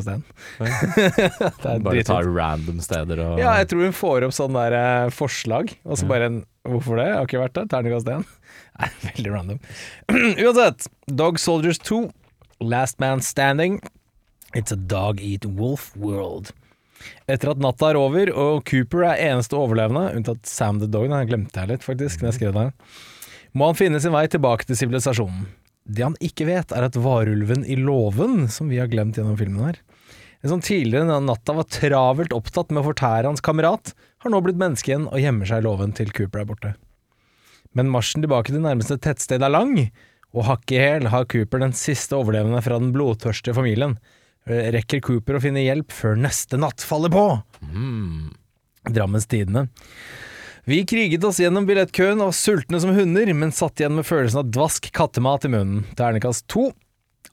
Speaker 1: Bare ta
Speaker 3: dritfint.
Speaker 1: random steder og
Speaker 3: Ja, jeg tror hun får opp sånn der, eh, forslag, og så bare en Hvorfor det? Jeg har ikke vært der. Terningkast 1. Nei, veldig random. Uansett, Dog Soldiers 2, Last Man Standing. It's a dog eat wolf world. Etter at natta er over, og Cooper er eneste overlevende, unntatt Sam the Dog, den glemte jeg litt faktisk, når jeg skrev her, må han finne sin vei tilbake til sivilisasjonen. Det han ikke vet, er at varulven i låven, som vi har glemt gjennom filmen her, en som tidligere denne natta var travelt opptatt med å fortære hans kamerat, har nå blitt menneske igjen og gjemmer seg i låven til Cooper er borte. Men marsjen tilbake til nærmeste tettsted er lang, og hakk i hæl har Cooper den siste overlevende fra den blodtørstige familien. Rekker Cooper å finne hjelp før neste natt faller på? Drammens Tidende. Vi kriget oss gjennom billettkøen og var sultne som hunder, men satt igjen med følelsen av dvask kattemat i munnen. Ternekast to.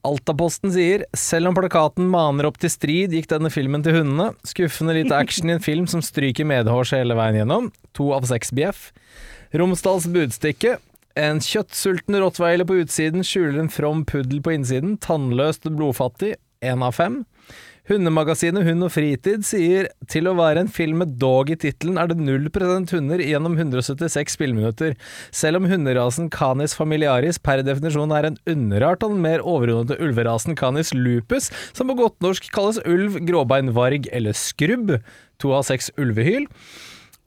Speaker 3: Altaposten sier selv om plakaten maner opp til strid, gikk denne filmen til hundene. Skuffende lite action i en film som stryker medhårs hele veien gjennom. To av seks bjeff. Romsdals budstikke. En kjøttsulten rottweiler på utsiden skjuler en from puddel på innsiden. Tannløst og blodfattig. Én av fem. Hundemagasinet Hund og Fritid sier til å være en film med dog i tittelen er det 0% hunder gjennom 176 spilleminutter. Selv om hunderasen Canis familiaris per definisjon er en underart av den mer overordnede ulverasen Canis lupus, som på godt norsk kalles ulv, gråbein, varg eller skrubb. To av seks ulvehyl.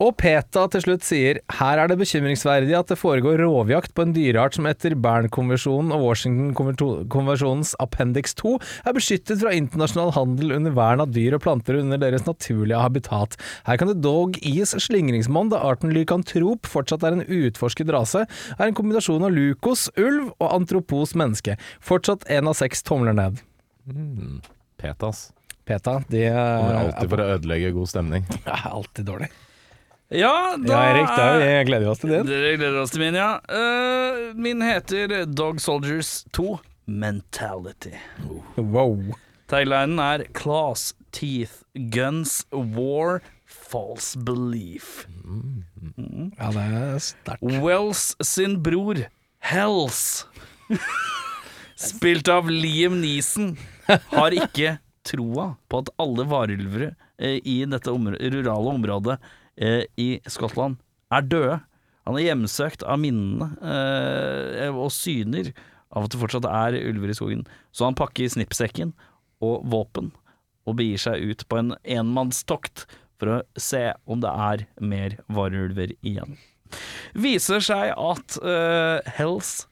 Speaker 3: Og PETA til slutt sier her er det bekymringsverdig at det foregår rovjakt på en dyreart som etter Bern-konvensjonen og Washington-konvensjonens appendix 2 er beskyttet fra internasjonal handel under vern av dyr og planter under deres naturlige habitat. Her kan det dog gis slingringsmonn da arten lykantrop fortsatt er en utforsket rase, er en kombinasjon av lukos, ulv og antropos menneske. Fortsatt én av seks tomler ned.
Speaker 1: Petas.
Speaker 3: PETA, de
Speaker 1: Kommer
Speaker 3: er,
Speaker 1: alltid for å ødelegge god stemning.
Speaker 3: er alltid dårlig.
Speaker 2: Ja, da
Speaker 3: Ja, Erik, da vi gleder oss til din.
Speaker 2: Dere gleder oss til min, ja. Uh, min heter Dog Soldiers 2 Mentality.
Speaker 3: Wow.
Speaker 2: Taglinen er Class Teeth, Guns, War, False Belief.
Speaker 3: Ja, det er sterkt.
Speaker 2: Wells sin bror, Hells, spilt av Liam Neeson, har ikke troa på at alle varulvere eh, i dette omr rurale området eh, i Skottland er døde. Han er hjemsøkt av minnene eh, og syner av at det fortsatt er ulver i skogen. Så han pakker snippsekken og våpen og begir seg ut på en enmannstokt for å se om det er mer varulver igjen. Viser seg at eh, Hells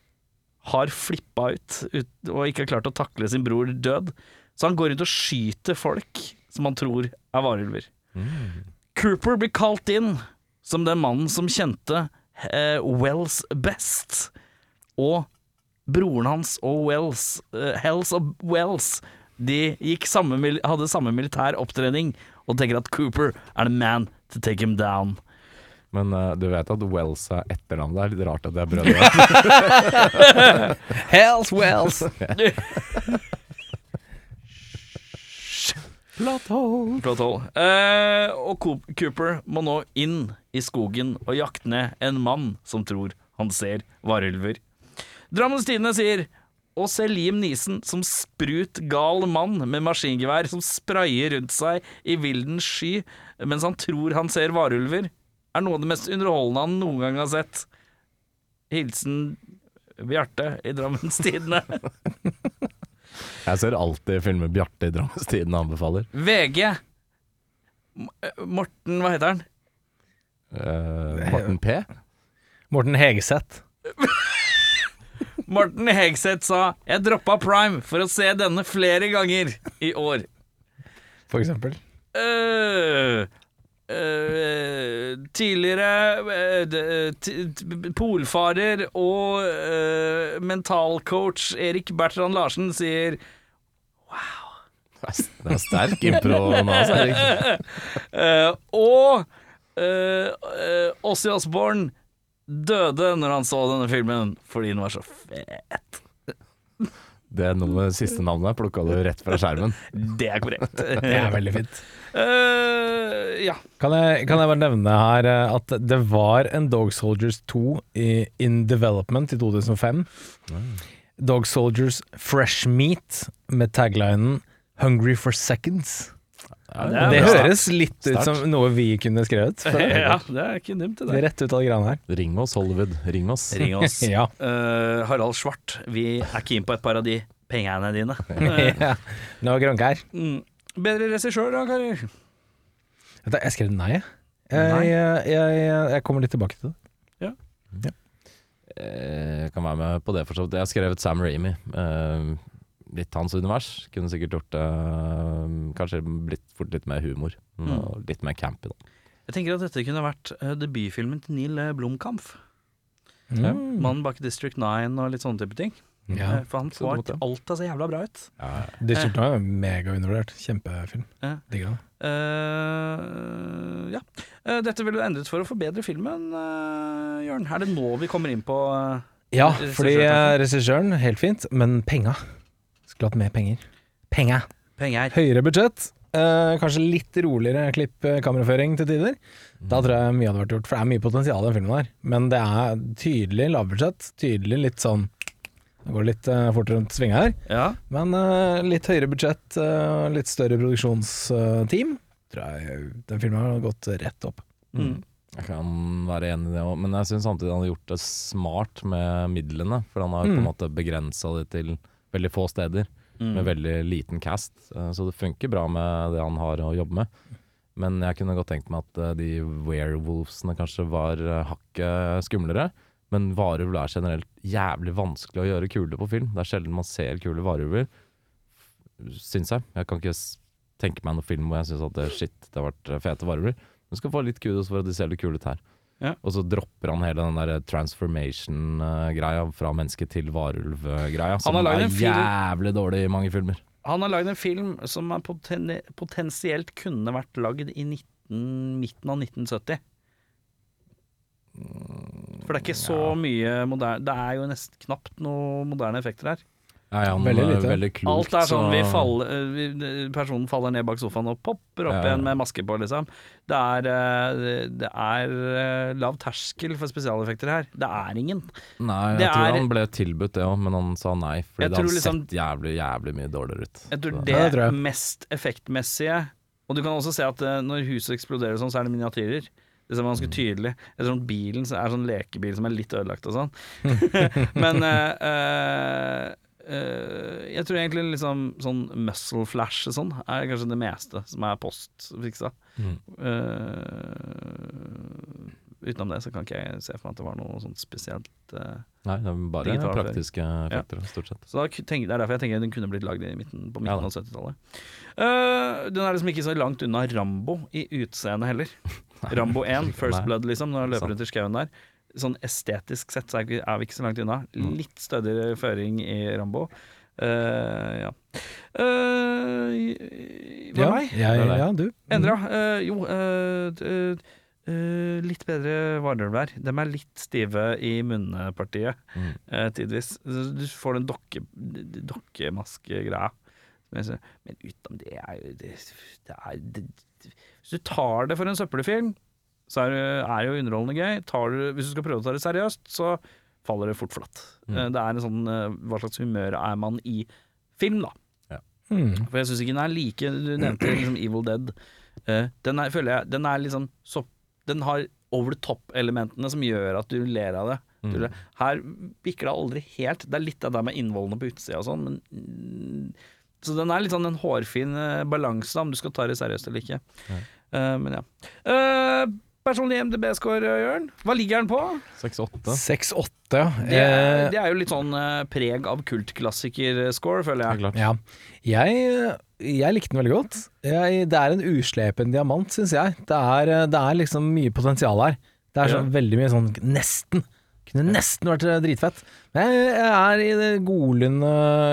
Speaker 2: har flippa ut, ut og ikke har klart å takle sin bror død. Så han går rundt og skyter folk som han tror er varulver. Cooper blir kalt inn som den mannen som kjente eh, Wells best. Og broren hans og Wells, eh, Hells og Wells, de samme, hadde samme militær opptrening og tenker at Cooper er the man to take him down.
Speaker 1: Men uh, du vet at Wells er etternavnet. Det er litt rart at det er brødre.
Speaker 3: Hells Wells!
Speaker 2: Flott hold. Eh, og Cooper må nå inn i skogen og jakte ned en mann som tror han ser varulver. Drammens Tidende sier å se Liam Neeson som sprut gal mann med maskingevær som sprayer rundt seg i vildens sky mens han tror han ser varulver, er noe av det mest underholdende han noen gang har sett. Hilsen Bjarte i Drammens Tidende.
Speaker 1: Jeg ser alltid filmer Bjarte i Drammestiden anbefaler.
Speaker 2: VG. Eh, Morten, hva heter han?
Speaker 1: Eh, Morten P.
Speaker 3: Morten Hegeseth.
Speaker 2: Morten Hegseth sa 'Jeg droppa Prime for å se denne flere ganger i år'.
Speaker 3: For eksempel.
Speaker 2: Øh, øh, tidligere t- t- polfarer og uh, mentalcoach Erik Bertrand Larsen sier Wow.
Speaker 1: Det er sterk impro nå, altså, Erik.
Speaker 2: Og øh, Ossi Osborn døde når han så denne filmen fordi den var så fet.
Speaker 1: Det er noe med siste navnet plukka du rett fra skjermen.
Speaker 2: Det er korrekt.
Speaker 3: Det er veldig fint.
Speaker 2: Øh, ja.
Speaker 3: Kan jeg, kan jeg bare nevne her eh, at det var en Dog Soldiers 2 i, in development i 2005. Dog Soldiers Fresh Meat med taglinen 'Hungry for Seconds'.
Speaker 2: Ja,
Speaker 3: Det,
Speaker 2: det
Speaker 3: høres litt ut som noe vi kunne skrevet. For
Speaker 2: Ja, det er ikke dumt, det der.
Speaker 3: rett ut av de greiene her.
Speaker 1: Ring oss, Hollywood. Ring oss.
Speaker 2: Ring oss.
Speaker 3: Ja.
Speaker 2: uh, Harald Svart, vi er keen på et par av de pengene dine.
Speaker 3: Ja. Nå her
Speaker 2: mm. Bedre regissør da, karer?
Speaker 3: Vet du, Jeg skrev nei, jeg.
Speaker 2: Nei.
Speaker 3: Jeg, jeg, jeg. jeg kommer litt tilbake til det.
Speaker 1: Ja. Jeg kan være med på det, for så vidt. Jeg har skrevet Sam Ramy. Eh, litt hans univers. Kunne sikkert gjort det eh, Kanskje blitt fort litt mer humor.
Speaker 2: Mm.
Speaker 1: Og litt mer campy, da.
Speaker 2: Jeg tenker at dette kunne vært eh, debutfilmen til Neil eh, Blomkamp.
Speaker 1: Ja.
Speaker 3: Mm.
Speaker 2: Mannen bak District 9 og litt sånne type ting.
Speaker 3: Ja.
Speaker 2: Eh, For han får
Speaker 1: alt ja.
Speaker 2: alltid så jævla bra ut.
Speaker 3: Ja, 9 er megaundervurdert. Kjempefilm.
Speaker 2: Ja.
Speaker 3: Digger den.
Speaker 2: Uh, ja. Eh, dette ville du endret for å forbedre filmen, uh, Jørn. Er det nå vi kommer inn på uh,
Speaker 3: Ja, fordi eh, regissøren, helt fint, men penga. Skulle hatt mer penger. Penga.
Speaker 2: penger?
Speaker 3: Høyere budsjett. Uh, kanskje litt roligere klipp eh, til tider. Da tror jeg mye hadde vært gjort, for det er mye potensial i den filmen her. Men det er tydelig lavbudsjett. Tydelig litt sånn Det går litt uh, fort rundt svinga her.
Speaker 2: Ja.
Speaker 3: Men uh, litt høyere budsjett, uh, litt større produksjonsteam. Tror jeg den filmen har gått rett opp.
Speaker 2: Mm.
Speaker 1: Jeg kan være enig i det òg, men jeg syns samtidig han har gjort det smart med midlene. For han har på
Speaker 3: Mm.
Speaker 1: en måte begrensa det til veldig få steder,
Speaker 2: Mm.
Speaker 1: med veldig liten cast. Så det funker bra med det han har å jobbe med. Men jeg kunne godt tenkt meg at de werewolvesene kanskje var hakket skumlere. Men varulv er generelt jævlig vanskelig å gjøre kule på film. Det er sjelden man ser kule varulver, syns jeg. Jeg kan ikke tenke meg noen film hvor jeg syns at det, shit, det har vært eh, fete varulver. Du skal få litt kudos for at de ser litt kule ut her.
Speaker 2: Ja.
Speaker 1: Og så dropper han hele den der transformation-greia fra menneske til varulv-greia, som er jævlig dårlig i mange filmer.
Speaker 2: Han har lagd en film som poten potensielt kunne vært lagd i 19, midten av 1970. For det er ikke så mye moderne Det er jo nesten knapt noe moderne effekter her.
Speaker 1: Ja, ja, han
Speaker 3: Veldig
Speaker 1: er
Speaker 3: lite.
Speaker 1: veldig klokt.
Speaker 2: Alt er sånn
Speaker 1: så-
Speaker 2: vi faller, eh, vi, Personen faller ned bak sofaen og popper opp
Speaker 1: Ja, ja.
Speaker 2: igjen med maske på, liksom. Det er, eh, det er eh, lav terskel for spesialeffekter her. Det er ingen.
Speaker 1: Nei, jeg
Speaker 2: Det
Speaker 1: tror
Speaker 2: er-
Speaker 1: han ble tilbudt det òg, men han sa nei. Fordi
Speaker 2: Jeg
Speaker 1: det hadde
Speaker 2: liksom-
Speaker 1: sett jævlig, jævlig mye dårligere ut.
Speaker 2: Jeg tror det,
Speaker 3: Ja, det tror jeg.
Speaker 2: mest effektmessige Og du kan også se at eh, når huset eksploderer sånn, så er det miniatyrer. Det er ganske tydelig. Jeg tror sånn bilen så er sånn lekebil som er litt ødelagt og sånn. Men uh, Uh, jeg tror egentlig liksom sånn muscle flash og sånn er kanskje det meste som er postfiksa.
Speaker 1: Mm.
Speaker 2: Uh, utenom det så kan ikke jeg se for meg at det var noe sånt spesielt. uh,
Speaker 1: Nei, det er bare praktiske effekter, stort sett.
Speaker 2: Så tenk, Det er derfor jeg tenker den kunne blitt lagd midten, på
Speaker 1: Ja
Speaker 2: midten
Speaker 1: da.
Speaker 2: av 70-tallet. Eh, den er liksom ikke så langt unna Rambo i utseendet heller. Rambo 1, First
Speaker 1: Nei.
Speaker 2: Blood, liksom, når han løper rundt i skauen der. Sånn estetisk sett så er vi er vi ikke så langt unna.
Speaker 1: Mm.
Speaker 2: Litt stødigere føring i Rambo. Uh, ja. Uh, hva
Speaker 3: Ja,
Speaker 2: meg?
Speaker 3: jeg,
Speaker 1: Det er
Speaker 3: ja, du.
Speaker 2: Endra. Uh, jo, uh, eh, eh, litt bedre vardølvær. De er litt stive i munnpartiet
Speaker 1: Mm.
Speaker 2: tidvis. Du får den dokke, dokkemaskegreia. Men utenom det er jo det, det er, det, Hvis du tar det for en søppelfilm, så er det er det jo underholdende gøy. Tar du, hvis du skal prøve å ta det seriøst, så faller det fort flatt.
Speaker 1: Mm.
Speaker 2: Eh, Det er en sånn eh, Hva slags humør er man i film, da?
Speaker 3: Mm.
Speaker 2: For jeg syns ikke den er like Du nevnte liksom Evil Dead. Eh, den er, føler jeg Den er liksom så Den har over the top-elementene som gjør at du ler av det.
Speaker 1: Mm.
Speaker 2: Her bikker det aldri helt. Det er litt av det med innvollene på utsida og sånn, men mm, Så den er litt sånn en hårfin eh, balanse, om du skal ta det seriøst eller ikke. Eh, men ja. Uh, personlig MDB-score, Jørn. Hva ligger den på?
Speaker 1: 6-8.
Speaker 3: 6-8, ja.
Speaker 2: Det det er jo litt sånn preg av kultklassiker-score, føler jeg.
Speaker 1: klart.
Speaker 3: Ja. Jeg, jeg likte den veldig godt. Jeg, det er en uslepen diamant, syns jeg. Det er, det er liksom mye potensial her. Det er så
Speaker 2: Ja.
Speaker 3: veldig mye sånn nesten. Kunne nesten vært eh, dritfett. Men jeg, er i det godlunde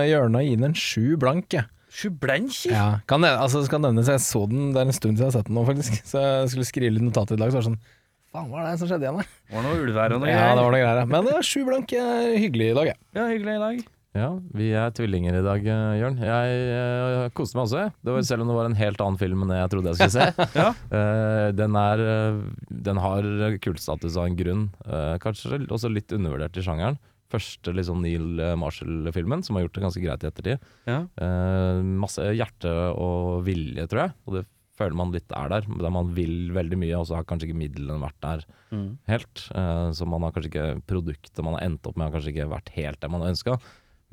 Speaker 3: hjørnet og gir den en sju blank, jeg.
Speaker 2: Sjublenki?
Speaker 3: Ja. Kan det, altså, skal nevnes, jeg så den, det er en stund siden jeg har sett den nå, faktisk. Så jeg skulle skrive litt notat i dag, så var det sånn Faen, hva er det som skjedde igjen Det
Speaker 2: Var det noe ulvær og noe
Speaker 3: Ja, det var noe greier. Men Men ja, sju blank er hyggelig i dag, jeg.
Speaker 2: Ja, hyggelig i dag.
Speaker 1: Ja, vi er tvillinger i dag, eh, Jørn. Jeg jeg koste meg også. Det var, selv om det var en helt annen film enn jeg trodde jeg skulle se.
Speaker 2: Ja.
Speaker 1: uh, den, er, eh, den har kultstatus av en grunn. Uh, kanskje også litt undervurdert i sjangeren. Første liksom Neil Marshall-filmen, som har gjort det ganske greit i ettertid.
Speaker 2: Ja.
Speaker 1: Uh, masse hjerte og vilje, tror jeg. Og det føler man litt er der. Der man vil veldig mye, og så har kanskje ikke midlene vært der
Speaker 2: Mm.
Speaker 1: helt. Eh, så man har kanskje ikke produktet man har endt opp med, har kanskje ikke vært helt det man har ønska.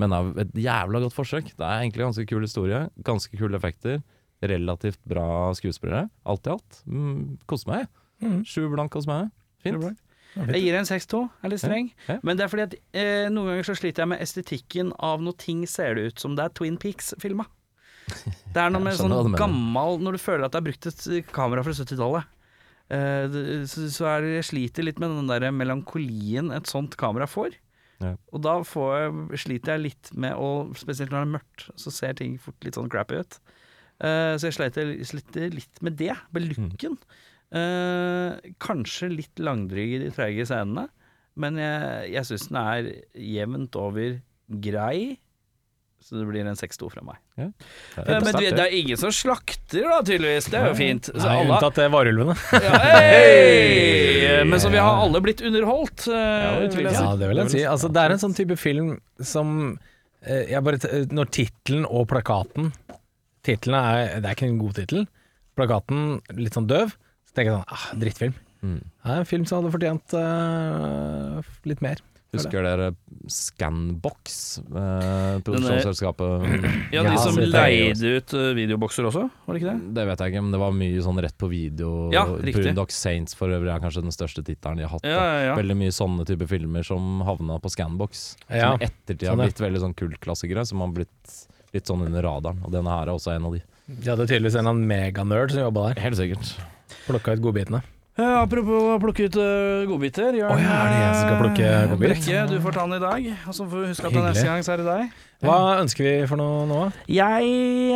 Speaker 1: Men det er et jævla godt forsøk. Det er egentlig ganske kul historie. Ganske kule effekter. Relativt bra skuespillere. Alt i alt. Mm, Koser meg.
Speaker 3: Mm.
Speaker 1: Sju blank hos meg. Fint.
Speaker 2: Jeg gir en 6-2, er litt streng.
Speaker 1: Ja.
Speaker 2: Men det er fordi at eh, noen ganger så sliter jeg med estetikken av når ting ser det ut som det er Twin Peaks-filma. Det er noe med sånn
Speaker 1: du
Speaker 2: gammal Når du føler at det er brukt et kamera fra 70-tallet. Eh, så, så er det, jeg sliter litt med den der melankolien et sånt kamera får.
Speaker 1: Ja.
Speaker 2: Og da får jeg, sliter jeg litt med å Spesielt når det er mørkt, så ser ting fort litt sånn crappy ut. Uh, så jeg sliter, sliter litt med det, med looken. Eh, kanskje litt langdryg i de treige scenene, men jeg, jeg syns den er jevnt over grei. Så det blir en 6-2 fra meg.
Speaker 1: Det
Speaker 2: Eh, men det, er ingen som slakter, da, tydeligvis. Det er jo fint. Så
Speaker 3: Nei,
Speaker 2: alle,
Speaker 3: unntatt eh, varulvene.
Speaker 2: ja! Men så vi har alle blitt underholdt. eh,
Speaker 1: det vil jeg.
Speaker 3: Ja, det vil jeg si. Altså, det er en sånn type film som jeg bare, Når tittelen og plakaten Tittelen er Det er ikke en god tittel. Plakaten litt sånn døv. Så tenker jeg sånn ah, Drittfilm.
Speaker 1: Mm.
Speaker 3: Det er en film som hadde fortjent uh, litt mer.
Speaker 1: Husker dere Scanbox? Eh, produksjonsselskapet.
Speaker 2: Ja, de som
Speaker 3: så det jo-
Speaker 2: leide ut eh, videobokser også, var det ikke det?
Speaker 1: Det vet jeg ikke, men det var mye sånn rett på video.
Speaker 2: Ja, riktig.
Speaker 1: Saints for øvrig er kanskje den største tittelen de har hatt.
Speaker 2: Ja, ja, ja.
Speaker 1: Veldig mye sånne type filmer som havna på Scanbox.
Speaker 3: Ja,
Speaker 1: Som i ettertid har
Speaker 3: sånn,
Speaker 1: blitt veldig sånn kultklassikere, som har blitt litt sånn under radaren. Og denne her er også en av de.
Speaker 3: De hadde tydeligvis en eller annen meganerd som jobba der.
Speaker 1: Helt sikkert.
Speaker 3: Plukka ut godbitene.
Speaker 2: Eh, apropos å plukke ut uh, godbiter. Jørn,
Speaker 3: oh, ja, er det jeg som skal plukke
Speaker 2: godbiter?
Speaker 3: godbit?
Speaker 2: Brekke, du får ta den i dag. Og så får vi huske at
Speaker 3: Hyggelig.
Speaker 2: neste gang så er det deg.
Speaker 3: Hva ønsker vi for noe nå?
Speaker 2: Jeg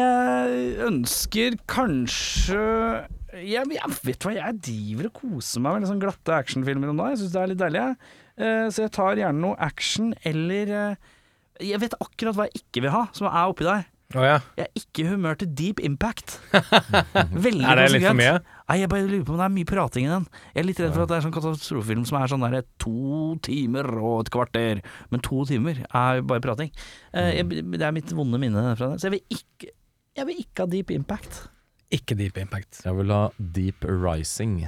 Speaker 2: eh, ønsker kanskje jeg, jeg vet hva, jeg driver og koser meg med litt sånn glatte actionfilmer om dagen. Jeg syns det er litt deilig. Eh, så jeg tar gjerne noe action eller eh, Jeg vet akkurat hva jeg ikke vil ha, som er oppi der.
Speaker 3: Å ja.
Speaker 2: Jeg er ikke i humør til deep impact. Veldig
Speaker 3: Er det litt for mye?
Speaker 2: Nei, jeg bare lurer på om det er mye prating i den. Jeg er litt redd for at det er sånn katastrofefilm som er sånn der to timer og et kvarter. Men to timer er jo bare prating. Eh, jeg, det er mitt vonde minne fra det. Så jeg vil ikke, jeg vil ikke ha deep impact.
Speaker 3: Ikke Deep Impact.
Speaker 1: Jeg vil ha Deep Rising.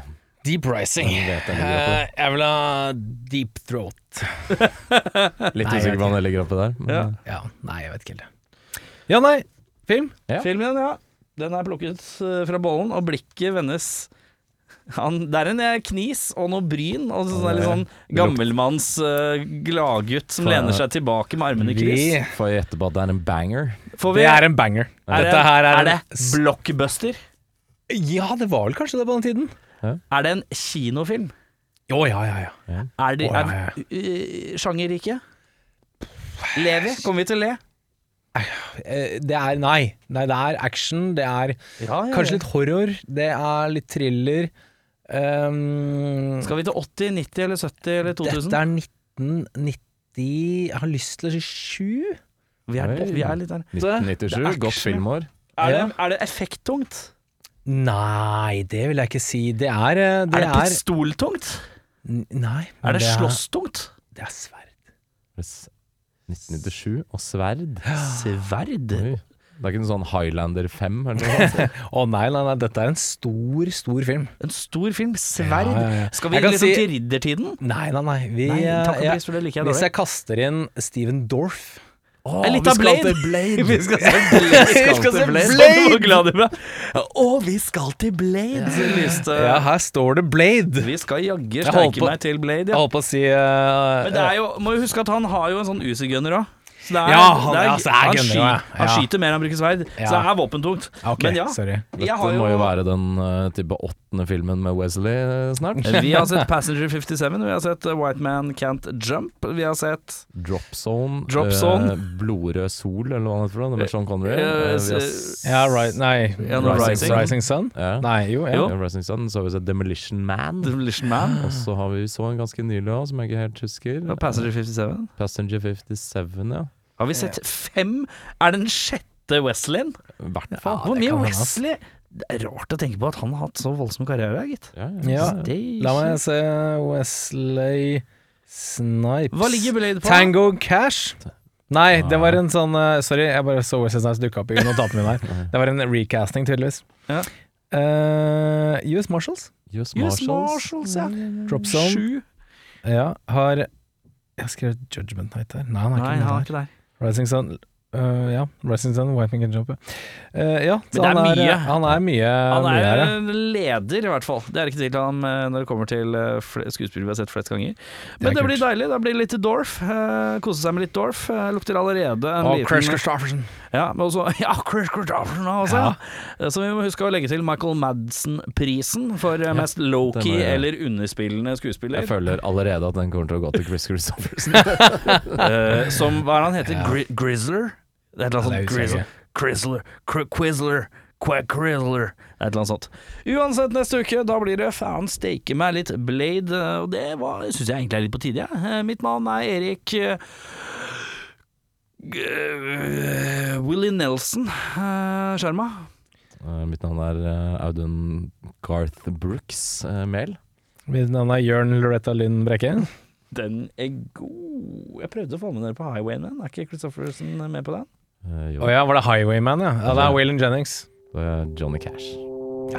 Speaker 3: Deep Rising.
Speaker 1: Jeg
Speaker 3: Eh, jeg vil ha Deep Throat.
Speaker 1: Litt usikker på om
Speaker 3: vet
Speaker 1: det ligger oppi der. Men,
Speaker 2: Ja.
Speaker 3: Ja, nei, jeg vet ikke helt. Ja, nei. Film?
Speaker 1: Ja.
Speaker 2: Filmen, ja. Den er plukket eh, fra bollen, og blikket vendes han, Det er en eh, knis og noe bryn, og sånn, litt sånn gammelmanns uh, gladgutt som
Speaker 1: For-
Speaker 2: lener seg tilbake med armene i kryss.
Speaker 3: Vi,
Speaker 1: Får jeg gjette på at det er en banger?
Speaker 2: Vi,
Speaker 3: det er en banger.
Speaker 2: er
Speaker 3: Dette
Speaker 2: det,
Speaker 3: her er,
Speaker 2: er det blockbuster?
Speaker 3: Ja, det var vel kanskje det på den tiden.
Speaker 2: Er det en kinofilm?
Speaker 3: Å, ja, ja, ja.
Speaker 2: Er det
Speaker 3: oh, ja,
Speaker 2: ja. sjangerrike? Ler vi? Kommer vi til å le?
Speaker 3: Eh, Det er Nei. Nei, det er action. Det er
Speaker 2: Ja,
Speaker 3: kanskje litt horror. Det er litt thriller. Um,
Speaker 2: Skal vi til 80, 90 eller 70 eller 2000?
Speaker 3: Dette er 1990 Jeg har lyst til å si 7.
Speaker 2: Vi er,
Speaker 1: Oi.
Speaker 2: vi er litt der.
Speaker 1: 1997,
Speaker 2: er
Speaker 1: godt filmår.
Speaker 2: Er det, er det effekttungt?
Speaker 3: Nei, det vil jeg ikke si. Det er eh, Det
Speaker 2: er det pistoltungt?
Speaker 3: Nei.
Speaker 2: Er det
Speaker 3: er-
Speaker 2: slåsstungt?
Speaker 3: Det er sverd.
Speaker 1: 1997 og sverd.
Speaker 2: Sverd?
Speaker 1: Oi. Det er ikke noe sånn Highlander 5 Å?
Speaker 3: Å nei, nei, nei, dette er en stor, stor film.
Speaker 2: En stor film. Sverd.
Speaker 3: Ja, ja, ja.
Speaker 2: Skal vi liksom
Speaker 3: si-
Speaker 2: til riddertiden?
Speaker 3: Nei, nei, nei. Vi,
Speaker 2: Nei, takk og
Speaker 3: eh,
Speaker 2: pris for det liker jeg
Speaker 3: Hvis jeg kaster inn Steven Dorff
Speaker 2: Å, litt av Blade.
Speaker 1: Blade.
Speaker 2: Vi skal se Blade.
Speaker 3: Vi skal se
Speaker 2: Blade.
Speaker 3: Blade.
Speaker 2: Så glad i meg. Å, vi skal til Blade, Ja. lyste
Speaker 3: Ja, her står det Blade.
Speaker 2: Vi skal jaggu steike meg til Blade,
Speaker 3: Jeg holdt på å si uh,
Speaker 2: Men det er jo, må jo huske at han har jo en sånn Uzi-gunner òg. Så det er,
Speaker 3: Ja, han-
Speaker 2: det er,
Speaker 3: altså, så er
Speaker 2: han, sky, han
Speaker 3: Ja.
Speaker 2: skyter mer enn han bruker sverd, så det er våpentungt.
Speaker 3: Okay,
Speaker 2: Men ja,
Speaker 3: sorry.
Speaker 2: jeg
Speaker 1: Dette
Speaker 2: har
Speaker 1: må jo
Speaker 2: jo
Speaker 1: være den uh, type åttende filmen med Wesley eh, snart.
Speaker 2: Vi har sett Passenger 57, vi har sett uh, White Man Can't Jump, vi har sett
Speaker 1: Drop Zone,
Speaker 2: Drop Zone.
Speaker 1: Uh, Blodrød sol, eller hva det heter med Sean Connery.
Speaker 2: Uh,
Speaker 1: Eh,
Speaker 3: Ja, right, nei Rising,
Speaker 2: Rising.
Speaker 3: Sun?
Speaker 1: ja.
Speaker 3: Nei, jo, ja.
Speaker 2: Jo.
Speaker 1: Ja, Rising Sun, så har vi sett Demolition Man.
Speaker 2: Demolition Man
Speaker 1: Og så har vi så en ganske nylig òg, som jeg ikke helt husker.
Speaker 2: Passenger 57.
Speaker 1: Passenger 57, ja.
Speaker 2: Har vi sett fem? Er det den sjette Wesleyen?
Speaker 1: I.
Speaker 2: Hvor mye. Wesley Det er rart å tenke på at han har hatt så voldsom karriere, gitt.
Speaker 1: Ja,
Speaker 3: Ja.
Speaker 2: ja.
Speaker 3: La meg se Wesley Snipes
Speaker 2: Hva ligger Blade på?
Speaker 3: Tango Cash? Nei, det var en sånn uh, Sorry, jeg bare så Wesley Snipes dukke opp i notatene mine her. Det var en recasting, tydeligvis.
Speaker 2: Ja.
Speaker 3: Uh, US Marshals?
Speaker 1: US
Speaker 2: US
Speaker 1: Marshals.
Speaker 2: Marshals, ja.
Speaker 3: Drop Zone?
Speaker 2: Sju.
Speaker 3: Ja, har Jeg har skrevet Judgment Night der. Nei, han er
Speaker 2: Nei,
Speaker 3: ikke
Speaker 2: han er ikke der.
Speaker 3: Der. Rising Eh, Ja, Rising Sun, Wiping and Jump. Uh, ja, så
Speaker 2: det er
Speaker 3: han er,
Speaker 2: mye.
Speaker 3: han er mye,
Speaker 2: Han
Speaker 3: mye her,
Speaker 2: er
Speaker 3: ja.
Speaker 2: leder, i hvert fall. Det er ikke tvil om eh, når det kommer til eh, skuespillere vi har sett flest ganger. Men
Speaker 3: det,
Speaker 2: det, blir deilig. Da blir det litt Dorf. Uh, kose seg med litt Dorf. Uh, lukter allerede en
Speaker 3: Og Chris Christofferson.
Speaker 2: Ja, men også, ja Chris Christofferson også.
Speaker 3: Ja.
Speaker 2: Ja. Så vi må huske å legge til Michael Madsen-prisen for eh, mest low-key
Speaker 1: er-
Speaker 2: eller underspillende skuespiller.
Speaker 1: Jeg føler allerede at den kommer til å gå til Chris Christofferson.
Speaker 2: Eh, som hva er det han heter? Gri Grizzler? Det er et eller annet sånt. Quizzler. Quack Grizzler. Det er et eller annet sånt. Uansett, neste uke, da blir det faen steike meg litt Blade, og det syns jeg egentlig er litt på tide, jeg. Eh, Mitt navn er Erik eh, Willy Nelson eh, Sjarma.
Speaker 1: Mitt navn er Audun Garth Brooks eh, Mehl.
Speaker 3: Mitt navn er Jørn Loretta Lynn Brekke.
Speaker 2: Den er god. Jeg prøvde å få med dere på Highwayman. Er ikke Christofferson med på den?
Speaker 3: Uh, ja, var det Highwayman, ja? ja det er Waylon Jennings.
Speaker 1: Det er Johnny Cash.
Speaker 3: Ja.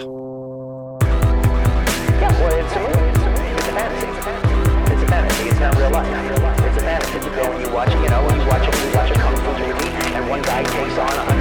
Speaker 3: It's a it's a film, a